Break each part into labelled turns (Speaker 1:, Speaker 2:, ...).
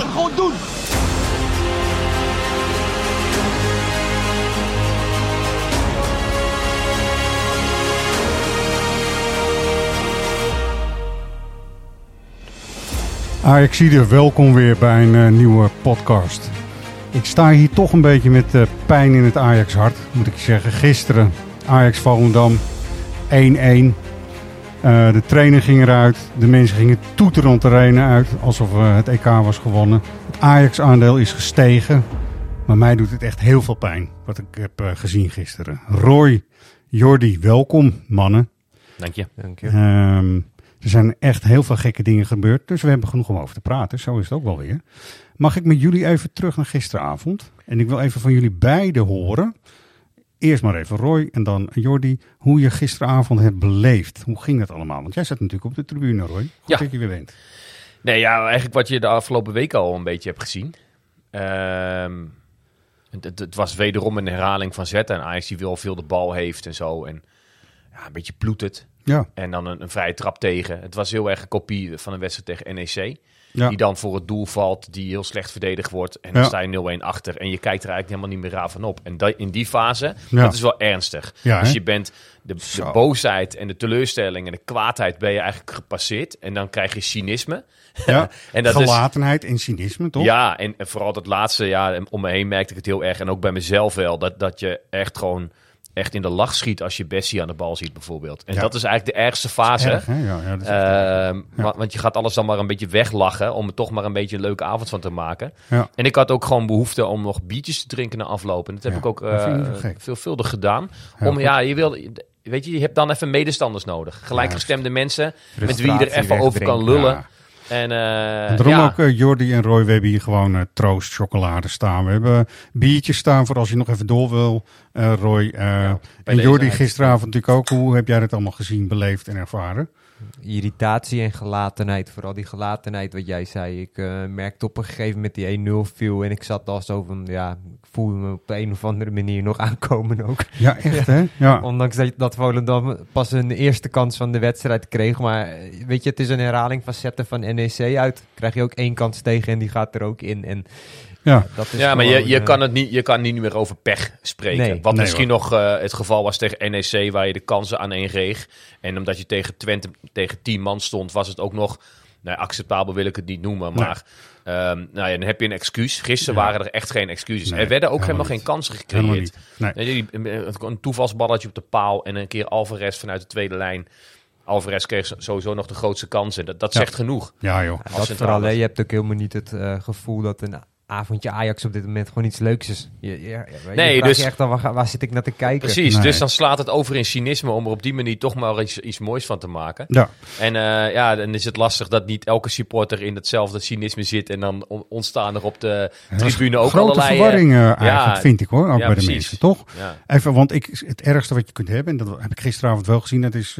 Speaker 1: Gewoon doen.
Speaker 2: Ajaxide, welkom weer bij een eh, nieuwe podcast. Ik sta hier toch een beetje met eh, pijn in het Ajax-hart, moet ik zeggen. Gisteren Ajax Volendam 1-1. Eh, de trainer ging eruit, de mensen gingen toeterend de arena uit, alsof eh, het EK was gewonnen. Het Ajax-aandeel is gestegen, maar mij doet het echt heel veel pijn, wat ik heb eh, gezien gisteren. Roy, Jordi, welkom mannen.
Speaker 3: Dank je.
Speaker 2: Ehm, er zijn echt heel veel gekke dingen gebeurd, dus we hebben genoeg om over te praten. Zo is het ook wel weer. Mag ik met jullie even terug naar gisteravond? En ik wil even van jullie beiden horen. Eerst maar even Roy en dan Jordi, hoe je gisteravond hebt beleefd. Hoe ging dat allemaal? Want jij zat natuurlijk op de tribune, Roy. Goed
Speaker 3: Ja.
Speaker 2: dat je weer bent.
Speaker 3: Nee, ja, eigenlijk wat je de afgelopen weken al een beetje hebt gezien. Ehm, het was wederom een herhaling van zetten. En Ajax die wel veel de bal heeft en zo. En ja, een beetje ploetert.
Speaker 2: Ja,
Speaker 3: En dan een, een vrije trap tegen. Het was heel erg een kopie van een wedstrijd tegen NEC.
Speaker 2: Ja.
Speaker 3: Die dan voor het doel valt, die heel slecht verdedigd wordt. En dan
Speaker 2: Ja.
Speaker 3: sta je 0-1 achter. En je kijkt er eigenlijk helemaal niet meer raar van op. En dat, in die fase,
Speaker 2: Ja.
Speaker 3: dat is wel ernstig. Dus je bent de, de boosheid en de teleurstelling en de kwaadheid ben je eigenlijk gepasseerd. En dan krijg je cynisme.
Speaker 2: ja.
Speaker 3: En dat is,
Speaker 2: Gelatenheid en cynisme, toch?
Speaker 3: ja, en en vooral dat laatste, ja, om me heen merkte ik het heel erg. En ook bij mezelf wel, dat, dat je echt gewoon echt in de lach schiet als je Bessie aan de bal ziet bijvoorbeeld. En
Speaker 2: Ja.
Speaker 3: dat is eigenlijk de ergste fase.
Speaker 2: Erg? Ja, ja.
Speaker 3: Ehm, wa- Want je gaat alles dan maar een beetje weglachen om er toch maar een beetje een leuke avond van te maken.
Speaker 2: Ja.
Speaker 3: En ik had ook gewoon behoefte om nog biertjes te drinken na afloop. En dat heb ik ook
Speaker 2: gek.
Speaker 3: veelvuldig gedaan. Om, ja, je wil, weet je, je hebt dan even medestanders nodig. Gelijkgestemde mensen met wie je er even over kan lullen. En, eh,
Speaker 2: En daarom
Speaker 3: ja.
Speaker 2: ook eh, Jordi en Roy, we hebben hier gewoon eh, troost chocolade staan. We hebben biertjes staan voor als je nog even door wil, Roy. En Jordi gisteravond natuurlijk ook. Hoe heb jij dat allemaal gezien, beleefd en ervaren?
Speaker 4: Irritatie en gelatenheid, vooral die gelatenheid wat jij zei. Ik eh, merkte op een gegeven moment die 1-0 viel en ik zat al zo van, ja, ik voelde me op een of andere manier nog aankomen ook.
Speaker 2: Ja, echt hè? Ja.
Speaker 4: Ondanks dat, dat Volendam pas een eerste kans van de wedstrijd kreeg. Maar eh, weet je, het is een herhaling van zetten van NEC uit. Krijg je ook één kans tegen en die gaat er ook in. En
Speaker 2: ja.
Speaker 4: dat is
Speaker 3: Ja, maar je,
Speaker 4: gewoon,
Speaker 3: je,
Speaker 4: eh,
Speaker 3: kan het niet, je kan niet meer over pech spreken.
Speaker 4: Nee.
Speaker 3: Wat
Speaker 2: Nee,
Speaker 3: misschien nog eh, het geval was tegen NEC, waar je de kansen aan één reeg. En omdat je tegen Twente tegen 10 man stond, was het ook nog... Nou, acceptabel wil ik het niet noemen,
Speaker 2: Nee.
Speaker 3: maar... ehm, nou ja, dan heb je een excuus. Gisteren
Speaker 2: Ja.
Speaker 3: waren er echt geen excuses.
Speaker 2: Nee,
Speaker 3: er werden ook
Speaker 2: helemaal
Speaker 3: helemaal, geen kansen gecreëerd.
Speaker 2: niet. Nee.
Speaker 3: Nee, die- Een toevalsballetje op de paal en een keer Alvarez vanuit de tweede lijn. Alvarez kreeg sowieso nog de grootste kansen. Dat, dat
Speaker 2: Ja.
Speaker 3: zegt genoeg.
Speaker 2: Ja joh.
Speaker 4: Ja, dat
Speaker 3: centraal
Speaker 4: vooral, je hebt ook helemaal niet het eh, gevoel dat een avondje Ajax op dit moment gewoon iets leuks is. Je, je, je
Speaker 3: Nee, dus-
Speaker 4: je echt dan, waar, waar zit ik naar te kijken?
Speaker 3: Precies,
Speaker 2: Nee.
Speaker 3: dus dan slaat het over in cynisme om er op die manier toch maar iets, iets moois van te maken.
Speaker 2: Ja,
Speaker 3: En eh, ja, dan is het lastig dat niet elke supporter in hetzelfde cynisme zit. En dan on- ontstaan er op de tribune ook
Speaker 2: grote
Speaker 3: allerlei... eh,
Speaker 2: verwarring eh, eigenlijk,
Speaker 3: ja,
Speaker 2: vind ik hoor. Ook
Speaker 3: ja,
Speaker 2: bij de
Speaker 3: precies.
Speaker 2: mensen, toch?
Speaker 3: Ja.
Speaker 2: Even, want ik, het ergste wat je kunt hebben, en dat heb ik gisteravond wel gezien, dat is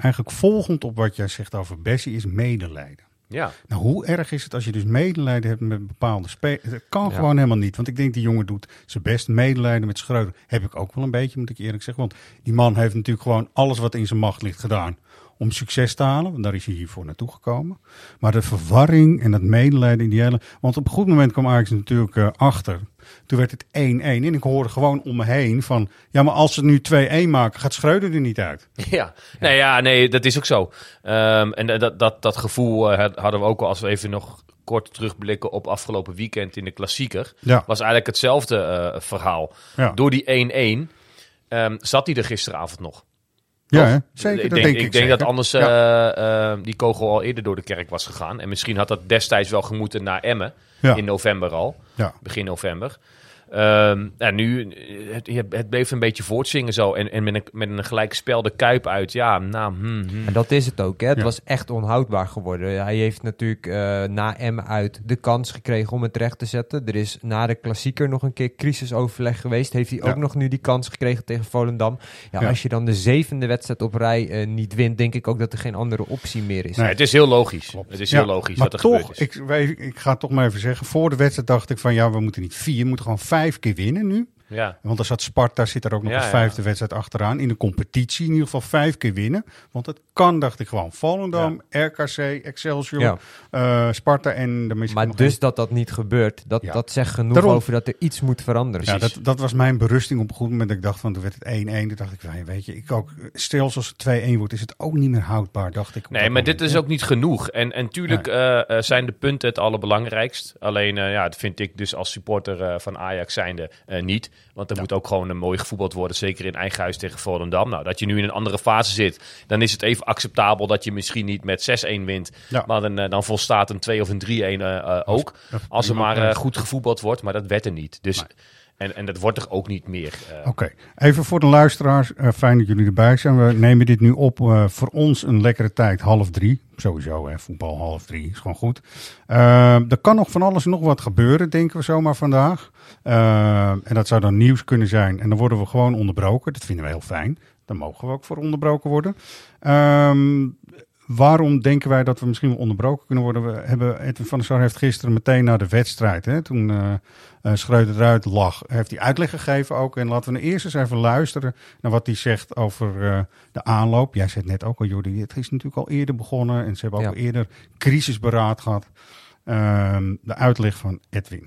Speaker 2: eigenlijk volgend op wat jij zegt over Bessie, is medelijden.
Speaker 3: Ja.
Speaker 2: Nou, hoe erg is het als je dus medelijden hebt met bepaalde spelers? Dat kan
Speaker 4: Ja.
Speaker 2: gewoon helemaal niet. Want ik denk die jongen doet zijn best. Medelijden met Schreuder heb ik ook wel een beetje, moet ik eerlijk zeggen. Want die man heeft natuurlijk gewoon alles wat in zijn macht ligt gedaan om succes te halen. Want daar is hij hiervoor naartoe gekomen. Maar de verwarring en dat medelijden in die hele... Want op een goed moment kwam Ajax natuurlijk eh, achter. Toen werd het 1-1. En ik hoorde gewoon om me heen van... Ja, maar als ze nu 2-1 maken, gaat Schreuder er niet uit.
Speaker 3: Ja. Nee, ja, nee, dat is ook zo. Ehm, en dat, dat, dat gevoel eh, had- hadden we ook al als we even nog kort terugblikken op afgelopen weekend in de klassieker.
Speaker 2: Ja,
Speaker 3: Was eigenlijk hetzelfde eh, verhaal.
Speaker 2: ja.
Speaker 3: Door die 1-1 ehm, zat hij er gisteravond nog.
Speaker 2: Ja hè? zeker.
Speaker 3: ik denk,
Speaker 2: denk
Speaker 3: ik denk
Speaker 2: zeker.
Speaker 3: dat anders
Speaker 2: Ja.
Speaker 3: eh, eh, die kogel al eerder door de kerk was gegaan. En misschien had dat destijds wel gemoeten naar Emmen.
Speaker 2: Ja.
Speaker 3: In november al.
Speaker 2: Ja.
Speaker 3: Begin november. Ehm, en nu, het, het bleef een beetje voortzingen zo. En, en met, een, met een gelijk spel de kuip uit. Ja, nou, hmm, hmm.
Speaker 4: En dat is het ook. Hè? Het
Speaker 2: Ja.
Speaker 4: was echt onhoudbaar geworden. Hij heeft natuurlijk eh, na M uit de kans gekregen om het recht te zetten. Er is na de klassieker nog een keer crisisoverleg geweest. Heeft hij
Speaker 2: Ja.
Speaker 4: ook nog nu die kans gekregen tegen Volendam. Ja,
Speaker 2: Ja.
Speaker 4: Als je dan de zevende wedstrijd op rij eh, niet wint, denk ik ook dat er geen andere optie meer is.
Speaker 3: Nee, het is heel logisch. Het is heel
Speaker 2: Ja,
Speaker 3: logisch
Speaker 2: maar
Speaker 3: wat er
Speaker 2: toch,
Speaker 3: gebeurd is.
Speaker 2: Ik, ik ga het toch maar even zeggen. Voor de wedstrijd dacht ik van ja, we moeten niet vier, we moeten gewoon vijf keer winnen nu.
Speaker 3: Ja.
Speaker 2: Want er zat Sparta, zit er ook nog
Speaker 3: Ja,
Speaker 2: een
Speaker 3: ja.
Speaker 2: vijfde wedstrijd achteraan. In de competitie in ieder geval vijf keer winnen. Want het kan, dacht ik gewoon. Volendam, RKC, Excelsior,
Speaker 4: Ja.
Speaker 2: eh, Sparta en de misschien
Speaker 4: Maar
Speaker 2: nog
Speaker 4: dus dat dat niet gebeurt, dat,
Speaker 2: Ja.
Speaker 4: dat zegt genoeg
Speaker 2: Daarom.
Speaker 4: over dat er iets moet veranderen.
Speaker 2: Ja, dat, dat was mijn berusting op een goed moment. dat Ik dacht van, toen werd het 1-1. Toen dacht ik, van, ja, weet je, ik ook, stel als het 2-1 wordt, is het ook niet meer houdbaar, dacht ik.
Speaker 3: Nee,
Speaker 2: dat
Speaker 3: maar dit is ook niet genoeg. En, en tuurlijk eh, eh, zijn de punten het allerbelangrijkst. Alleen, eh, ja, dat vind ik dus als supporter van Ajax zijnde eh, niet. Want er moet ook gewoon een mooi gevoetbald worden. Zeker in eigen huis tegen Volendam. Nou, dat je nu in een andere fase zit, dan is het even acceptabel dat je misschien niet met 6-1 wint.
Speaker 2: Ja.
Speaker 3: Maar dan, eh, dan volstaat een 2 of een 3-1 eh, eh, ook. Als er maar goed gevoetbald wordt. Maar dat werd er niet. Dus, en, en dat wordt er ook niet meer. eh.
Speaker 2: Oké, even voor de luisteraars. eh, fijn dat jullie erbij zijn. We nemen dit nu op eh, voor ons een lekkere tijd, half drie. Sowieso, hè, voetbal half drie is gewoon goed. Er kan nog van alles nog wat gebeuren, denken we zomaar vandaag. En dat zou dan nieuws kunnen zijn. En dan worden we gewoon onderbroken. Dat vinden we heel fijn. Daar mogen we ook voor onderbroken worden. Ehm, waarom denken wij dat we misschien wel onderbroken kunnen worden? We hebben, Edwin van der Sar heeft gisteren meteen na de wedstrijd, hè, toen eh eh, Schreuder eruit lag, heeft hij uitleg gegeven ook. En laten we nou eerst eens even luisteren naar wat hij zegt over eh, de aanloop. Jij zei het net ook al, Jordi, het is natuurlijk al eerder begonnen. En ze hebben ook
Speaker 4: Ja.
Speaker 2: al eerder crisisberaad gehad. Ehm, de uitleg van Edwin.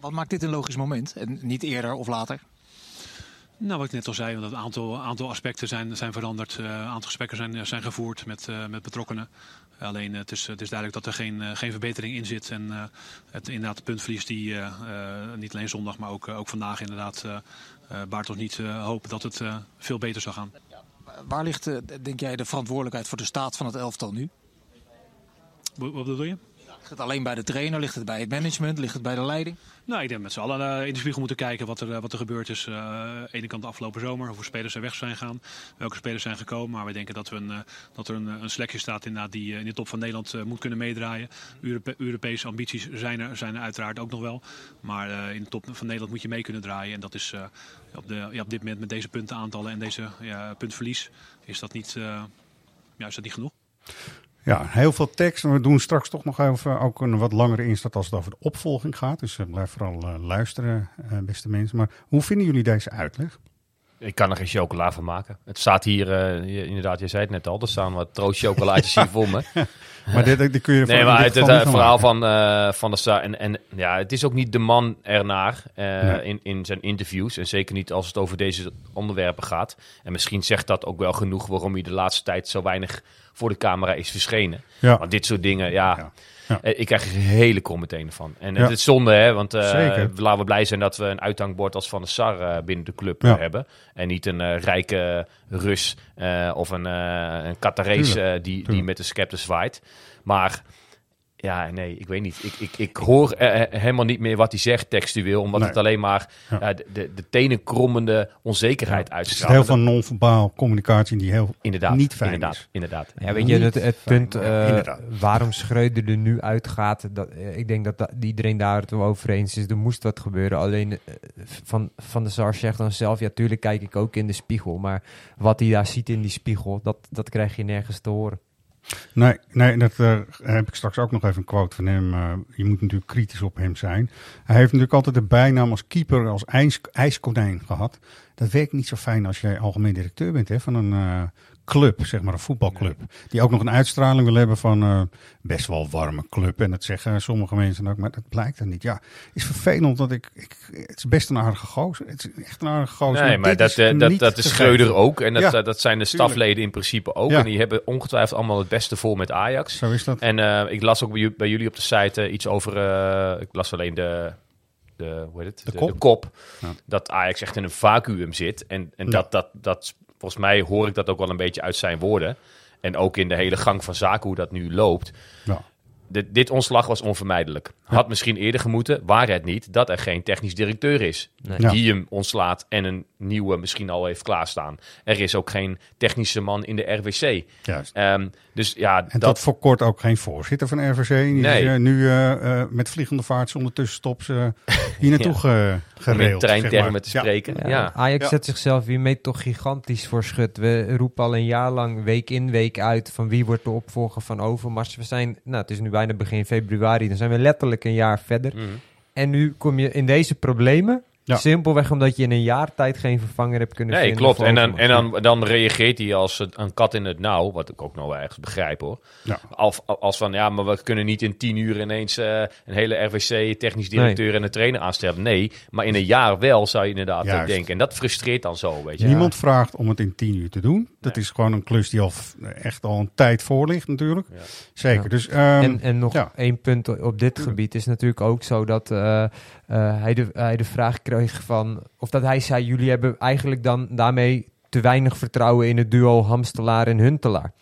Speaker 5: Wat maakt dit een logisch moment en niet eerder of later?
Speaker 6: Nou, wat ik net al zei, want een aantal, aantal aspecten zijn, zijn veranderd. Eh, Een aantal gesprekken zijn, zijn gevoerd met, eh, met betrokkenen. Alleen eh, het, is, het is duidelijk dat er geen, eh, geen verbetering in zit. En eh, het inderdaad de puntverlies die eh, eh, niet alleen zondag, maar ook, eh, ook vandaag inderdaad eh, eh, baart ons niet eh, hoop dat het eh, veel beter zou gaan.
Speaker 5: Waar ligt, eh, denk jij, de verantwoordelijkheid voor de staat van het elftal nu?
Speaker 6: Wat wat bedoel je?
Speaker 5: Ligt het alleen bij de trainer? Ligt het bij het management? Ligt het bij de leiding?
Speaker 6: Nou, ik denk met z'n allen eh, in de spiegel moeten kijken wat er, eh, wat er gebeurd is. eh, aan de ene kant de afgelopen zomer, hoeveel spelers er weg zijn gegaan, welke spelers zijn gekomen. Maar we denken dat, we een, dat er een, een selectie staat inderdaad die in de top van Nederland moet kunnen meedraaien. Europe- Europese ambities zijn er, zijn er uiteraard ook nog wel. Maar in de top van Nederland moet je mee kunnen draaien. En dat is op, de, ja, op dit moment met deze puntenaantallen en deze ja, puntverlies is dat niet, ja, is dat niet genoeg.
Speaker 2: Ja, heel veel tekst. En we doen straks toch nog even ook een wat langere instart als het over de opvolging gaat. Dus eh, blijf vooral eh, luisteren, eh, beste mensen. Maar hoe vinden jullie deze uitleg?
Speaker 3: Ik kan er geen chocola van maken. Het staat hier, inderdaad, je zei het net al, er staan wat troostchocolaatjes hier voor me.
Speaker 2: Maar dit, dit kun je
Speaker 3: Nee, maar het, verhaal van, eh, van de Sar. En, en ja, het is ook niet de man ernaar
Speaker 2: Nee.
Speaker 3: in, in zijn interviews. En zeker niet als het over deze onderwerpen gaat. En misschien zegt dat ook wel genoeg waarom hij de laatste tijd zo weinig voor de camera is verschenen.
Speaker 2: Ja.
Speaker 3: Want dit soort dingen, ja.
Speaker 2: Ja. Ja.
Speaker 3: eh, Ik krijg er hele kromme tenen van. En
Speaker 2: Ja.
Speaker 3: het is zonde, hè? Want eh, laten we blij zijn dat we een uithangbord als Van de Sar eh, binnen de club eh, hebben. En niet een eh, rijke Rus eh, of een, eh een eh, die, die met de scepter zwaait. Maar ja, nee, ik weet niet. Ik, ik, ik hoor eh, helemaal niet meer wat hij zegt textueel. Omdat
Speaker 2: Nee.
Speaker 3: het alleen maar
Speaker 2: Ja.
Speaker 3: ja, de, de, de tenenkrommende onzekerheid
Speaker 2: Er zit
Speaker 3: uitstraalt.
Speaker 2: heel veel non-verbaal communicatie die heel
Speaker 3: Inderdaad,
Speaker 2: niet fijn
Speaker 3: inderdaad,
Speaker 2: is.
Speaker 3: inderdaad.
Speaker 4: Ja, weet je, het, het punt eh,
Speaker 2: inderdaad.
Speaker 4: waarom Schreuder er nu uitgaat, dat, eh, ik denk dat, dat iedereen daar het wel over eens is. Er moest wat gebeuren. Alleen eh, van, van de Sar zegt dan zelf, ja, tuurlijk kijk ik ook in de spiegel. Maar wat hij daar ziet in die spiegel, dat, dat krijg je nergens te horen.
Speaker 2: Nee, nee dat eh, heb ik straks ook nog even een quote van hem. eh, je moet natuurlijk kritisch op hem zijn. Hij heeft natuurlijk altijd de bijnaam als keeper, als ijs, ijskonijn gehad. Dat werkt niet zo fijn als jij algemeen directeur bent hè, van een eh, club, zeg maar een voetbalclub. Die ook nog een uitstraling wil hebben van eh, best wel warme club. En dat zeggen sommige mensen ook, maar dat blijkt dan niet. Ja, is vervelend, want ik, ik, het is best een aardige gozer. Het is echt een aardige gozer.
Speaker 3: Nee, maar dat,
Speaker 2: is
Speaker 3: eh, dat, dat is Schreuder ook. En dat,
Speaker 2: Ja,
Speaker 3: dat zijn de
Speaker 2: tuurlijk.
Speaker 3: stafleden in principe ook.
Speaker 2: Ja.
Speaker 3: En die hebben ongetwijfeld allemaal het beste voor met Ajax.
Speaker 2: Zo is dat.
Speaker 3: En eh, ik las ook bij, ju- bij jullie op de site iets over. ik las alleen de. De, hoe heet het?
Speaker 2: De kop. Ja.
Speaker 3: Dat Ajax echt in een vacuüm zit. En, en dat, dat, dat, volgens mij hoor ik dat ook wel een beetje uit zijn woorden. En ook in de hele gang van zaken hoe dat nu loopt.
Speaker 2: Ja.
Speaker 3: Dit, dit ontslag was onvermijdelijk. Had misschien eerder gemoeten, waar het niet, dat er geen technisch directeur is.
Speaker 4: Nee.
Speaker 2: Ja.
Speaker 3: Die hem ontslaat en een nieuwe misschien al heeft klaarstaan. Er is ook geen technische man in de RWC.
Speaker 2: Juist.
Speaker 3: Ehm, dus ja,
Speaker 2: En
Speaker 3: dat,
Speaker 2: tot voor kort ook geen voorzitter van RVC. Die
Speaker 3: Nee.
Speaker 2: is eh, nu eh, eh, met vliegende vaart zonder tussenstops eh, hier naartoe ge,
Speaker 3: om
Speaker 2: gereeld.
Speaker 3: in treintermen
Speaker 2: zeg
Speaker 3: te.
Speaker 2: Ja.
Speaker 3: spreken. Ja.
Speaker 4: Ja, Ajax
Speaker 2: Ja.
Speaker 4: zet zichzelf hiermee toch gigantisch voor schut. We roepen al een jaar lang, week in, week uit, van wie wordt de opvolger van Overmars. We zijn, nou het is nu bijna begin februari, dan zijn we letterlijk een jaar verder.
Speaker 3: Mhm.
Speaker 4: En nu kom je in deze problemen,
Speaker 2: Ja.
Speaker 4: simpelweg omdat je in een jaar tijd geen vervanger hebt kunnen
Speaker 3: Nee,
Speaker 4: vinden.
Speaker 3: klopt.
Speaker 4: voor
Speaker 3: En, dan, en dan, dan reageert hij als een- een kat in het nauw, wat ik ook nog wel ergens begrijp hoor.
Speaker 2: Ja.
Speaker 3: Als, als van, ja, maar we kunnen niet in tien uur ineens eh, een hele RWC, technisch directeur en een trainer aanstellen. Nee, maar in een jaar wel zou je inderdaad denken. En dat frustreert dan zo, weet je.
Speaker 2: Niemand vraagt om het in tien uur te doen. Dat
Speaker 3: Nee.
Speaker 2: is gewoon een klus die al echt al een tijd voor ligt natuurlijk.
Speaker 3: Ja.
Speaker 2: Zeker.
Speaker 4: Ja.
Speaker 2: Dus, ehm,
Speaker 4: En, en nog
Speaker 2: ja.
Speaker 4: één punt op dit gebied is natuurlijk ook zo dat eh, eh, hij, de, hij de vraag kreeg van... Of dat hij zei, jullie hebben eigenlijk dan daarmee te weinig vertrouwen in het duo Hamstelaar en Huntelaar.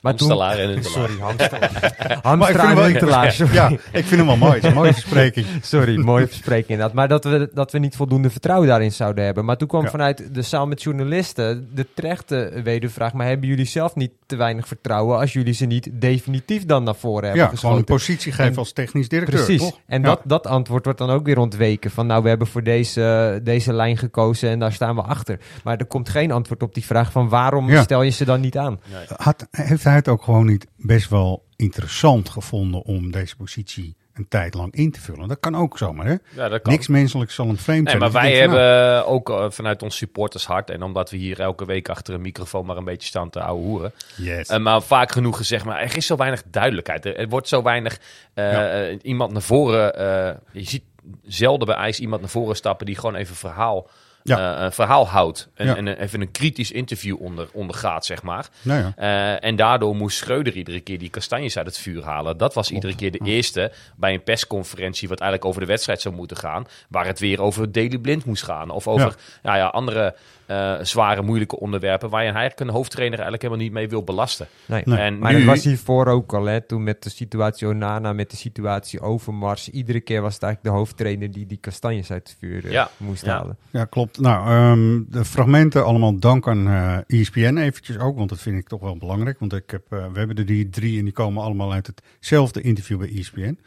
Speaker 4: Maar toen-
Speaker 3: en Huntelaar.
Speaker 4: Sorry, Hamstelaar. Hamstelaar en sorry.
Speaker 2: Ja, ik vind hem wel mooi. Het is een mooie verspreking.
Speaker 4: Sorry, mooie verspreking inderdaad. Maar dat we, dat we niet voldoende vertrouwen daarin zouden hebben. Maar toen kwam
Speaker 2: Ja.
Speaker 4: vanuit de zaal met journalisten de terechte wedervraag. Maar hebben jullie zelf niet te weinig vertrouwen als jullie ze niet definitief dan naar voren hebben
Speaker 2: Ja,
Speaker 4: geschoten?
Speaker 2: gewoon een positie geven
Speaker 4: En-
Speaker 2: als technisch directeur.
Speaker 4: Precies.
Speaker 2: Toch?
Speaker 4: En
Speaker 2: Ja.
Speaker 4: dat, dat antwoord wordt dan ook weer ontweken. Van nou, we hebben voor deze, deze lijn gekozen en daar staan we achter. Maar er komt geen antwoord op die vraag van waarom
Speaker 2: Ja.
Speaker 4: stel je ze dan niet aan?
Speaker 2: Had, heeft ook gewoon niet best wel interessant gevonden om deze positie een tijd lang in te vullen? Dat kan ook zomaar, hè?
Speaker 3: Ja, dat kan.
Speaker 2: Niks menselijks zal hem vreemd
Speaker 3: Nee,
Speaker 2: zijn.
Speaker 3: maar wij
Speaker 2: van,
Speaker 3: hebben
Speaker 2: nou,
Speaker 3: ook eh, vanuit ons supportershart, en omdat we hier elke week achter een microfoon maar een beetje staan te ouwe hoeren,
Speaker 2: yes.
Speaker 3: Eh, maar vaak genoeg gezegd, maar er is zo weinig duidelijkheid. Er, er wordt zo weinig eh,
Speaker 2: Ja.
Speaker 3: eh, iemand naar voren. eh, je ziet zelden bij IJs iemand naar voren stappen die gewoon even verhaal,
Speaker 2: Ja.
Speaker 3: eh, een verhaal houdt. En,
Speaker 2: Ja.
Speaker 3: en een- even een kritisch interview onder, ondergaat, zeg maar.
Speaker 2: nou ja.
Speaker 3: Eh, en daardoor moest Schreuder iedere keer die kastanjes uit het vuur halen. Dat was iedere keer de eerste bij een persconferentie, wat eigenlijk over de wedstrijd zou moeten gaan. Waar het weer over Daily Blind moest gaan. Of over ja. ja, andere eh, zware, moeilijke onderwerpen. Waar je eigenlijk een hoofdtrainer eigenlijk helemaal niet mee wil belasten.
Speaker 4: Nee.
Speaker 2: Nee.
Speaker 3: En
Speaker 4: Maar
Speaker 3: nu,
Speaker 4: dat was hiervoor ook al, hè? Toen met de situatie Onana, met de situatie Overmars. Iedere keer was het eigenlijk de hoofdtrainer die die kastanjes uit het vuur eh,
Speaker 3: Ja.
Speaker 4: moest
Speaker 3: Ja.
Speaker 4: halen.
Speaker 2: Ja, klopt. Nou, ehm, de fragmenten allemaal dank aan eh ESPN eventjes ook, want dat vind ik toch wel belangrijk. Want ik heb, we hebben er die drie en die komen allemaal uit hetzelfde interview bij ESPN.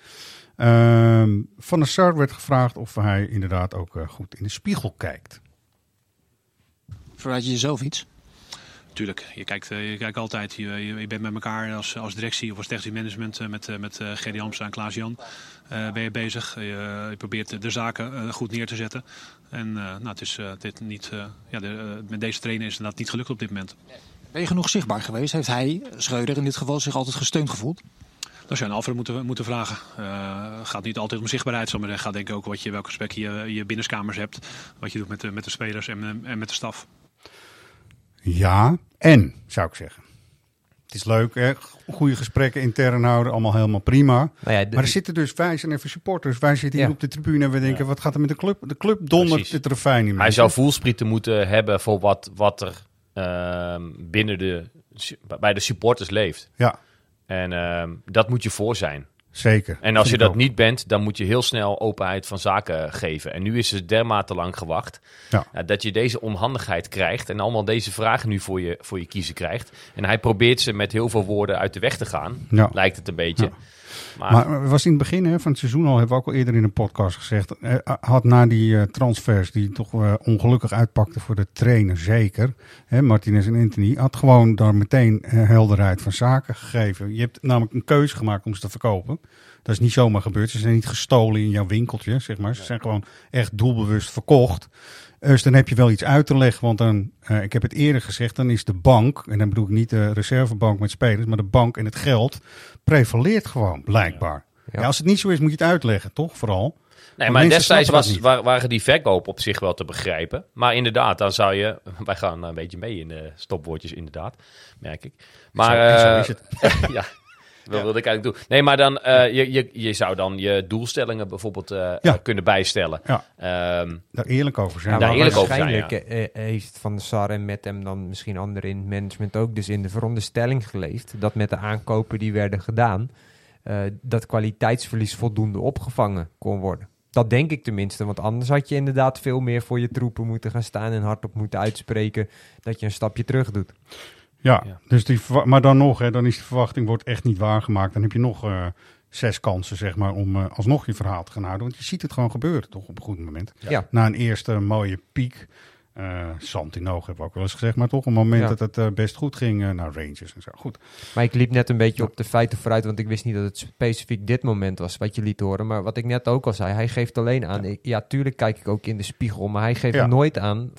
Speaker 2: Ehm, van der Sar werd gevraagd of hij inderdaad ook goed in de spiegel kijkt.
Speaker 5: Verwijt je jezelf iets?
Speaker 6: Tuurlijk, je kijkt, eh, je kijkt altijd. Je, je, je bent met elkaar als, als directie of als technisch management eh, met, eh, met Gerry Hamstra en Klaas-Jan ben je bezig. Je, je probeert de zaken goed neer te zetten. En nou, het is dit niet, ja, de, met deze trainer is het inderdaad niet gelukt op dit moment.
Speaker 5: Ben je genoeg zichtbaar geweest? Heeft hij, Schreuder in dit geval, zich altijd gesteund gevoeld?
Speaker 6: Dat zou je aan Alfred moeten, moeten vragen. Het gaat niet altijd om zichtbaarheid, maar zeggen. Gaat denk ik ook wat je, welke gesprekken je, je binnenskamers hebt. Wat je doet met de, met de spelers en, en met de staf.
Speaker 2: Ja, en zou ik zeggen. Het is leuk, hè? goede gesprekken intern houden, allemaal helemaal prima.
Speaker 4: Nou ja, de-
Speaker 2: Maar er zitten dus, wij zijn even supporters, wij zitten hier
Speaker 4: Ja.
Speaker 2: op de tribune en we denken, wat gaat er met de club? De club dondert
Speaker 3: Precies.
Speaker 2: het refijn niet meer.
Speaker 3: hij zou voelsprieten moeten hebben voor wat, wat er ehm, binnen de, bij de supporters leeft.
Speaker 2: Ja,
Speaker 3: En ehm, dat moet je voor zijn.
Speaker 2: Zeker.
Speaker 3: En als je dat
Speaker 2: ook.
Speaker 3: niet bent, dan moet je heel snel openheid van zaken geven. En nu is het dermate lang gewacht
Speaker 2: Ja.
Speaker 3: ja, dat je deze onhandigheid krijgt en allemaal deze vragen nu voor je, voor je kiezen krijgt. En hij probeert ze met heel veel woorden uit de weg te gaan,
Speaker 2: Ja.
Speaker 3: lijkt het een beetje.
Speaker 2: Ja.
Speaker 3: Maar,
Speaker 2: Maar was in het begin hè, van het seizoen al, hebben we ook al eerder in een podcast gezegd. eh, had na die eh, transfers, die toch eh, ongelukkig uitpakten voor de trainer, zeker. Hè, Martinez en Anthony, had gewoon daar meteen eh, helderheid van zaken gegeven. Je hebt namelijk een keuze gemaakt om ze te verkopen. Dat is niet zomaar gebeurd. Ze zijn niet gestolen in jouw winkeltje, zeg maar. Ze zijn gewoon echt doelbewust verkocht. Dus dan heb je wel iets uit te leggen, want dan, eh, ik heb het eerder gezegd, dan is de bank, en dan bedoel ik niet de reservebank met spelers, maar de bank en het geld prevaleert gewoon, blijkbaar. Ja.
Speaker 4: Ja.
Speaker 2: als het niet zo is, moet je het uitleggen, toch? Vooral.
Speaker 3: nee, maar destijds was, waren die verkoop op zich wel te begrijpen. Maar inderdaad, dan zou je... Wij gaan een beetje mee in de stopwoordjes, inderdaad, merk ik. Maar,
Speaker 2: Zo- zo
Speaker 3: eh,
Speaker 2: is het.
Speaker 3: ja, dat wilde ik eigenlijk doen. Nee, maar dan, eh, je, je, je zou dan je doelstellingen bijvoorbeeld eh,
Speaker 2: Ja.
Speaker 3: eh, kunnen bijstellen.
Speaker 2: Ja.
Speaker 3: Ehm,
Speaker 2: Daar eerlijk over zijn.
Speaker 4: Ja,
Speaker 3: daar
Speaker 4: maar
Speaker 3: eerlijk over zijn,
Speaker 4: waarschijnlijk heeft Van der Sar en met hem dan misschien anderen in het management ook dus in de veronderstelling geleefd dat met de aankopen die werden gedaan, eh, dat kwaliteitsverlies voldoende opgevangen kon worden. Dat denk ik tenminste, want anders had je inderdaad veel meer voor je troepen moeten gaan staan en hardop moeten uitspreken dat je een stapje terug doet.
Speaker 2: Ja,
Speaker 3: Ja.
Speaker 2: Dus die, maar dan nog, hè, dan is de verwachting wordt echt niet waargemaakt. Dan heb je nog eh, zes kansen, zeg maar, om eh, alsnog je verhaal te gaan houden. Want je ziet het gewoon gebeuren, toch, op een goed moment.
Speaker 4: Ja.
Speaker 2: Na een eerste mooie piek. Eh zand in ogen hebben we ook wel eens gezegd, maar toch een moment
Speaker 4: Ja.
Speaker 2: dat het eh, best goed ging naar Rangers en zo. Goed.
Speaker 4: Maar ik liep net een beetje op de feiten vooruit, want ik wist niet dat het specifiek dit moment was wat je liet horen. Maar wat ik net ook al zei, hij geeft alleen aan. ik- Ja, tuurlijk kijk ik ook in de spiegel, maar hij geeft nooit aan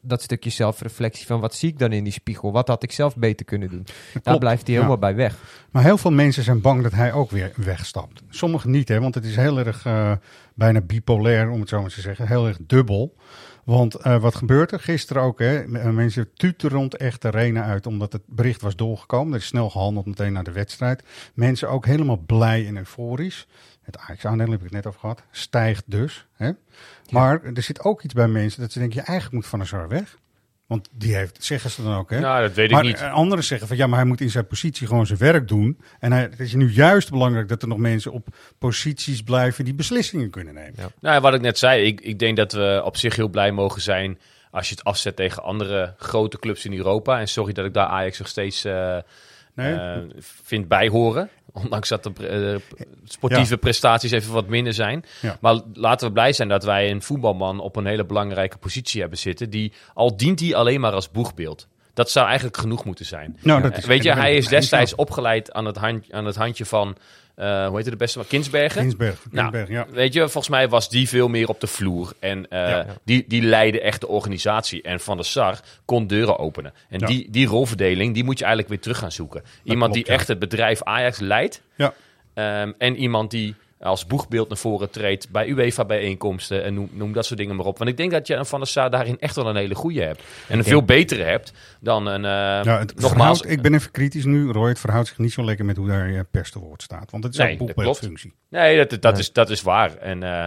Speaker 4: dat stukje zelfreflectie van wat zie ik dan in die spiegel? Wat had ik zelf beter kunnen doen? Daar blijft hij helemaal bij weg.
Speaker 2: Maar heel veel mensen zijn bang dat hij ook weer wegstapt. Sommigen niet, hè, want het is heel erg eh, bijna bipolair, om het zo maar te zeggen. Heel erg dubbel. Want eh, wat gebeurt er? Gisteren ook, hè? eh, mensen rond echt de arena uit, omdat het bericht was doorgekomen. Er is snel gehandeld meteen naar de wedstrijd. Mensen ook helemaal blij en euforisch. Het Ajax-aandeel heb ik het net over gehad. Stijgt dus. Hè? Maar er zit ook iets bij mensen dat ze denken, je eigenlijk moet Van der Sar weg. Want die heeft, zeggen ze dan ook, hè?
Speaker 3: Nou, dat weet ik
Speaker 2: maar
Speaker 3: niet.
Speaker 2: eh, anderen zeggen van ja, maar hij moet in zijn positie gewoon zijn werk doen. En hij, het is nu juist belangrijk dat er nog mensen op posities blijven die beslissingen kunnen nemen.
Speaker 4: Ja.
Speaker 3: Nou, wat ik net zei, ik, ik denk dat we op zich heel blij mogen zijn als je het afzet tegen andere grote clubs in Europa. En sorry dat ik daar Ajax nog steeds eh,
Speaker 2: Nee?
Speaker 3: eh, vind bijhoren. Ondanks dat de eh, sportieve prestaties even wat minder zijn.
Speaker 2: Ja.
Speaker 3: Maar laten we blij zijn dat wij een voetbalman op een hele belangrijke positie hebben zitten. Die, al dient hij alleen maar als boegbeeld. Dat zou eigenlijk genoeg moeten zijn.
Speaker 2: nou, dat is,
Speaker 3: Weet je, hij is destijds opgeleid aan het, hand, aan het handje van, eh, hoe heet het de beste, Kinsbergen.
Speaker 2: Ginsberg,
Speaker 3: Nou,
Speaker 2: Ginsberg, ja.
Speaker 3: Weet je, volgens mij was die veel meer op de vloer. En eh,
Speaker 2: Ja.
Speaker 3: die, die leidde echt de organisatie. En Van der Sar kon deuren openen. En
Speaker 2: Ja.
Speaker 3: die, die rolverdeling, die moet je eigenlijk weer terug gaan zoeken. Iemand
Speaker 2: klopt,
Speaker 3: die echt het bedrijf Ajax leidt.
Speaker 2: Ja.
Speaker 3: Ehm, en iemand die als boegbeeld naar voren treedt bij UEFA-bijeenkomsten en noem, noem dat soort dingen maar op. Want ik denk dat je een Van der Sar daarin echt wel een hele goede hebt. En een veel betere hebt dan een... eh,
Speaker 2: Ja, het
Speaker 3: nogmaals,
Speaker 2: verhoudt- ik ben even kritisch nu, Roy. Het verhoudt zich niet zo lekker met hoe daar je pers te woord staat. Want het is
Speaker 3: Nee,
Speaker 2: een
Speaker 3: dat
Speaker 2: boekbeeldfunctie.
Speaker 3: Nee, dat, dat,
Speaker 4: Nee.
Speaker 3: Is, dat is waar. En eh,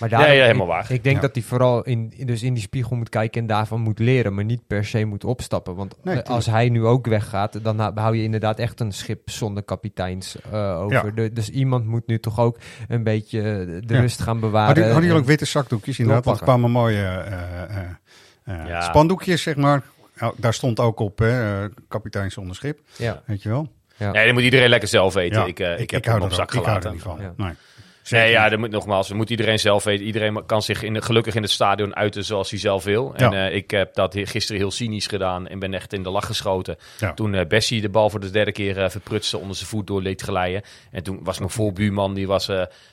Speaker 4: Maar
Speaker 3: Ja, ja, helemaal
Speaker 4: ik,
Speaker 3: waar.
Speaker 4: Ik denk
Speaker 2: Ja.
Speaker 4: dat hij vooral in, dus in die spiegel moet kijken en daarvan moet leren, maar niet per se moet opstappen. Want
Speaker 2: Nee,
Speaker 4: eh, als hij nu ook weggaat, dan hou je inderdaad echt een schip zonder kapiteins eh, over.
Speaker 2: Ja.
Speaker 4: De- dus iemand moet nu toch ook een beetje de
Speaker 2: Ja.
Speaker 4: rust gaan bewaren.
Speaker 2: Hadden, jullie ook witte zakdoekjes inderdaad? Er
Speaker 4: doorpakken.
Speaker 2: kwamen mooie eh, eh, eh,
Speaker 3: Ja.
Speaker 2: spandoekjes, zeg maar. Nou, daar stond ook op, hè, eh, kapitein zonder schip,
Speaker 4: Ja,
Speaker 2: weet je wel.
Speaker 4: ja.
Speaker 3: nee, dat moet iedereen lekker zelf weten.
Speaker 2: Ja,
Speaker 3: ik, eh, ik, heb
Speaker 2: hou
Speaker 3: hem op
Speaker 2: er
Speaker 3: zak
Speaker 2: ik hou er
Speaker 3: gelaten.
Speaker 2: niet van.
Speaker 4: Ja.
Speaker 2: Nee.
Speaker 3: Nee, ja, dat moet nogmaals, dat moet iedereen zelf weten. Iedereen kan zich in de, gelukkig in het stadion uiten zoals hij zelf wil. En eh, ik heb dat gisteren heel cynisch gedaan en ben echt in de lach geschoten.
Speaker 2: Ja.
Speaker 3: Toen eh, Bessie de bal voor de derde keer eh, verprutste, onder zijn voet door liet glijden. En toen was mijn voorbuurman, die, was,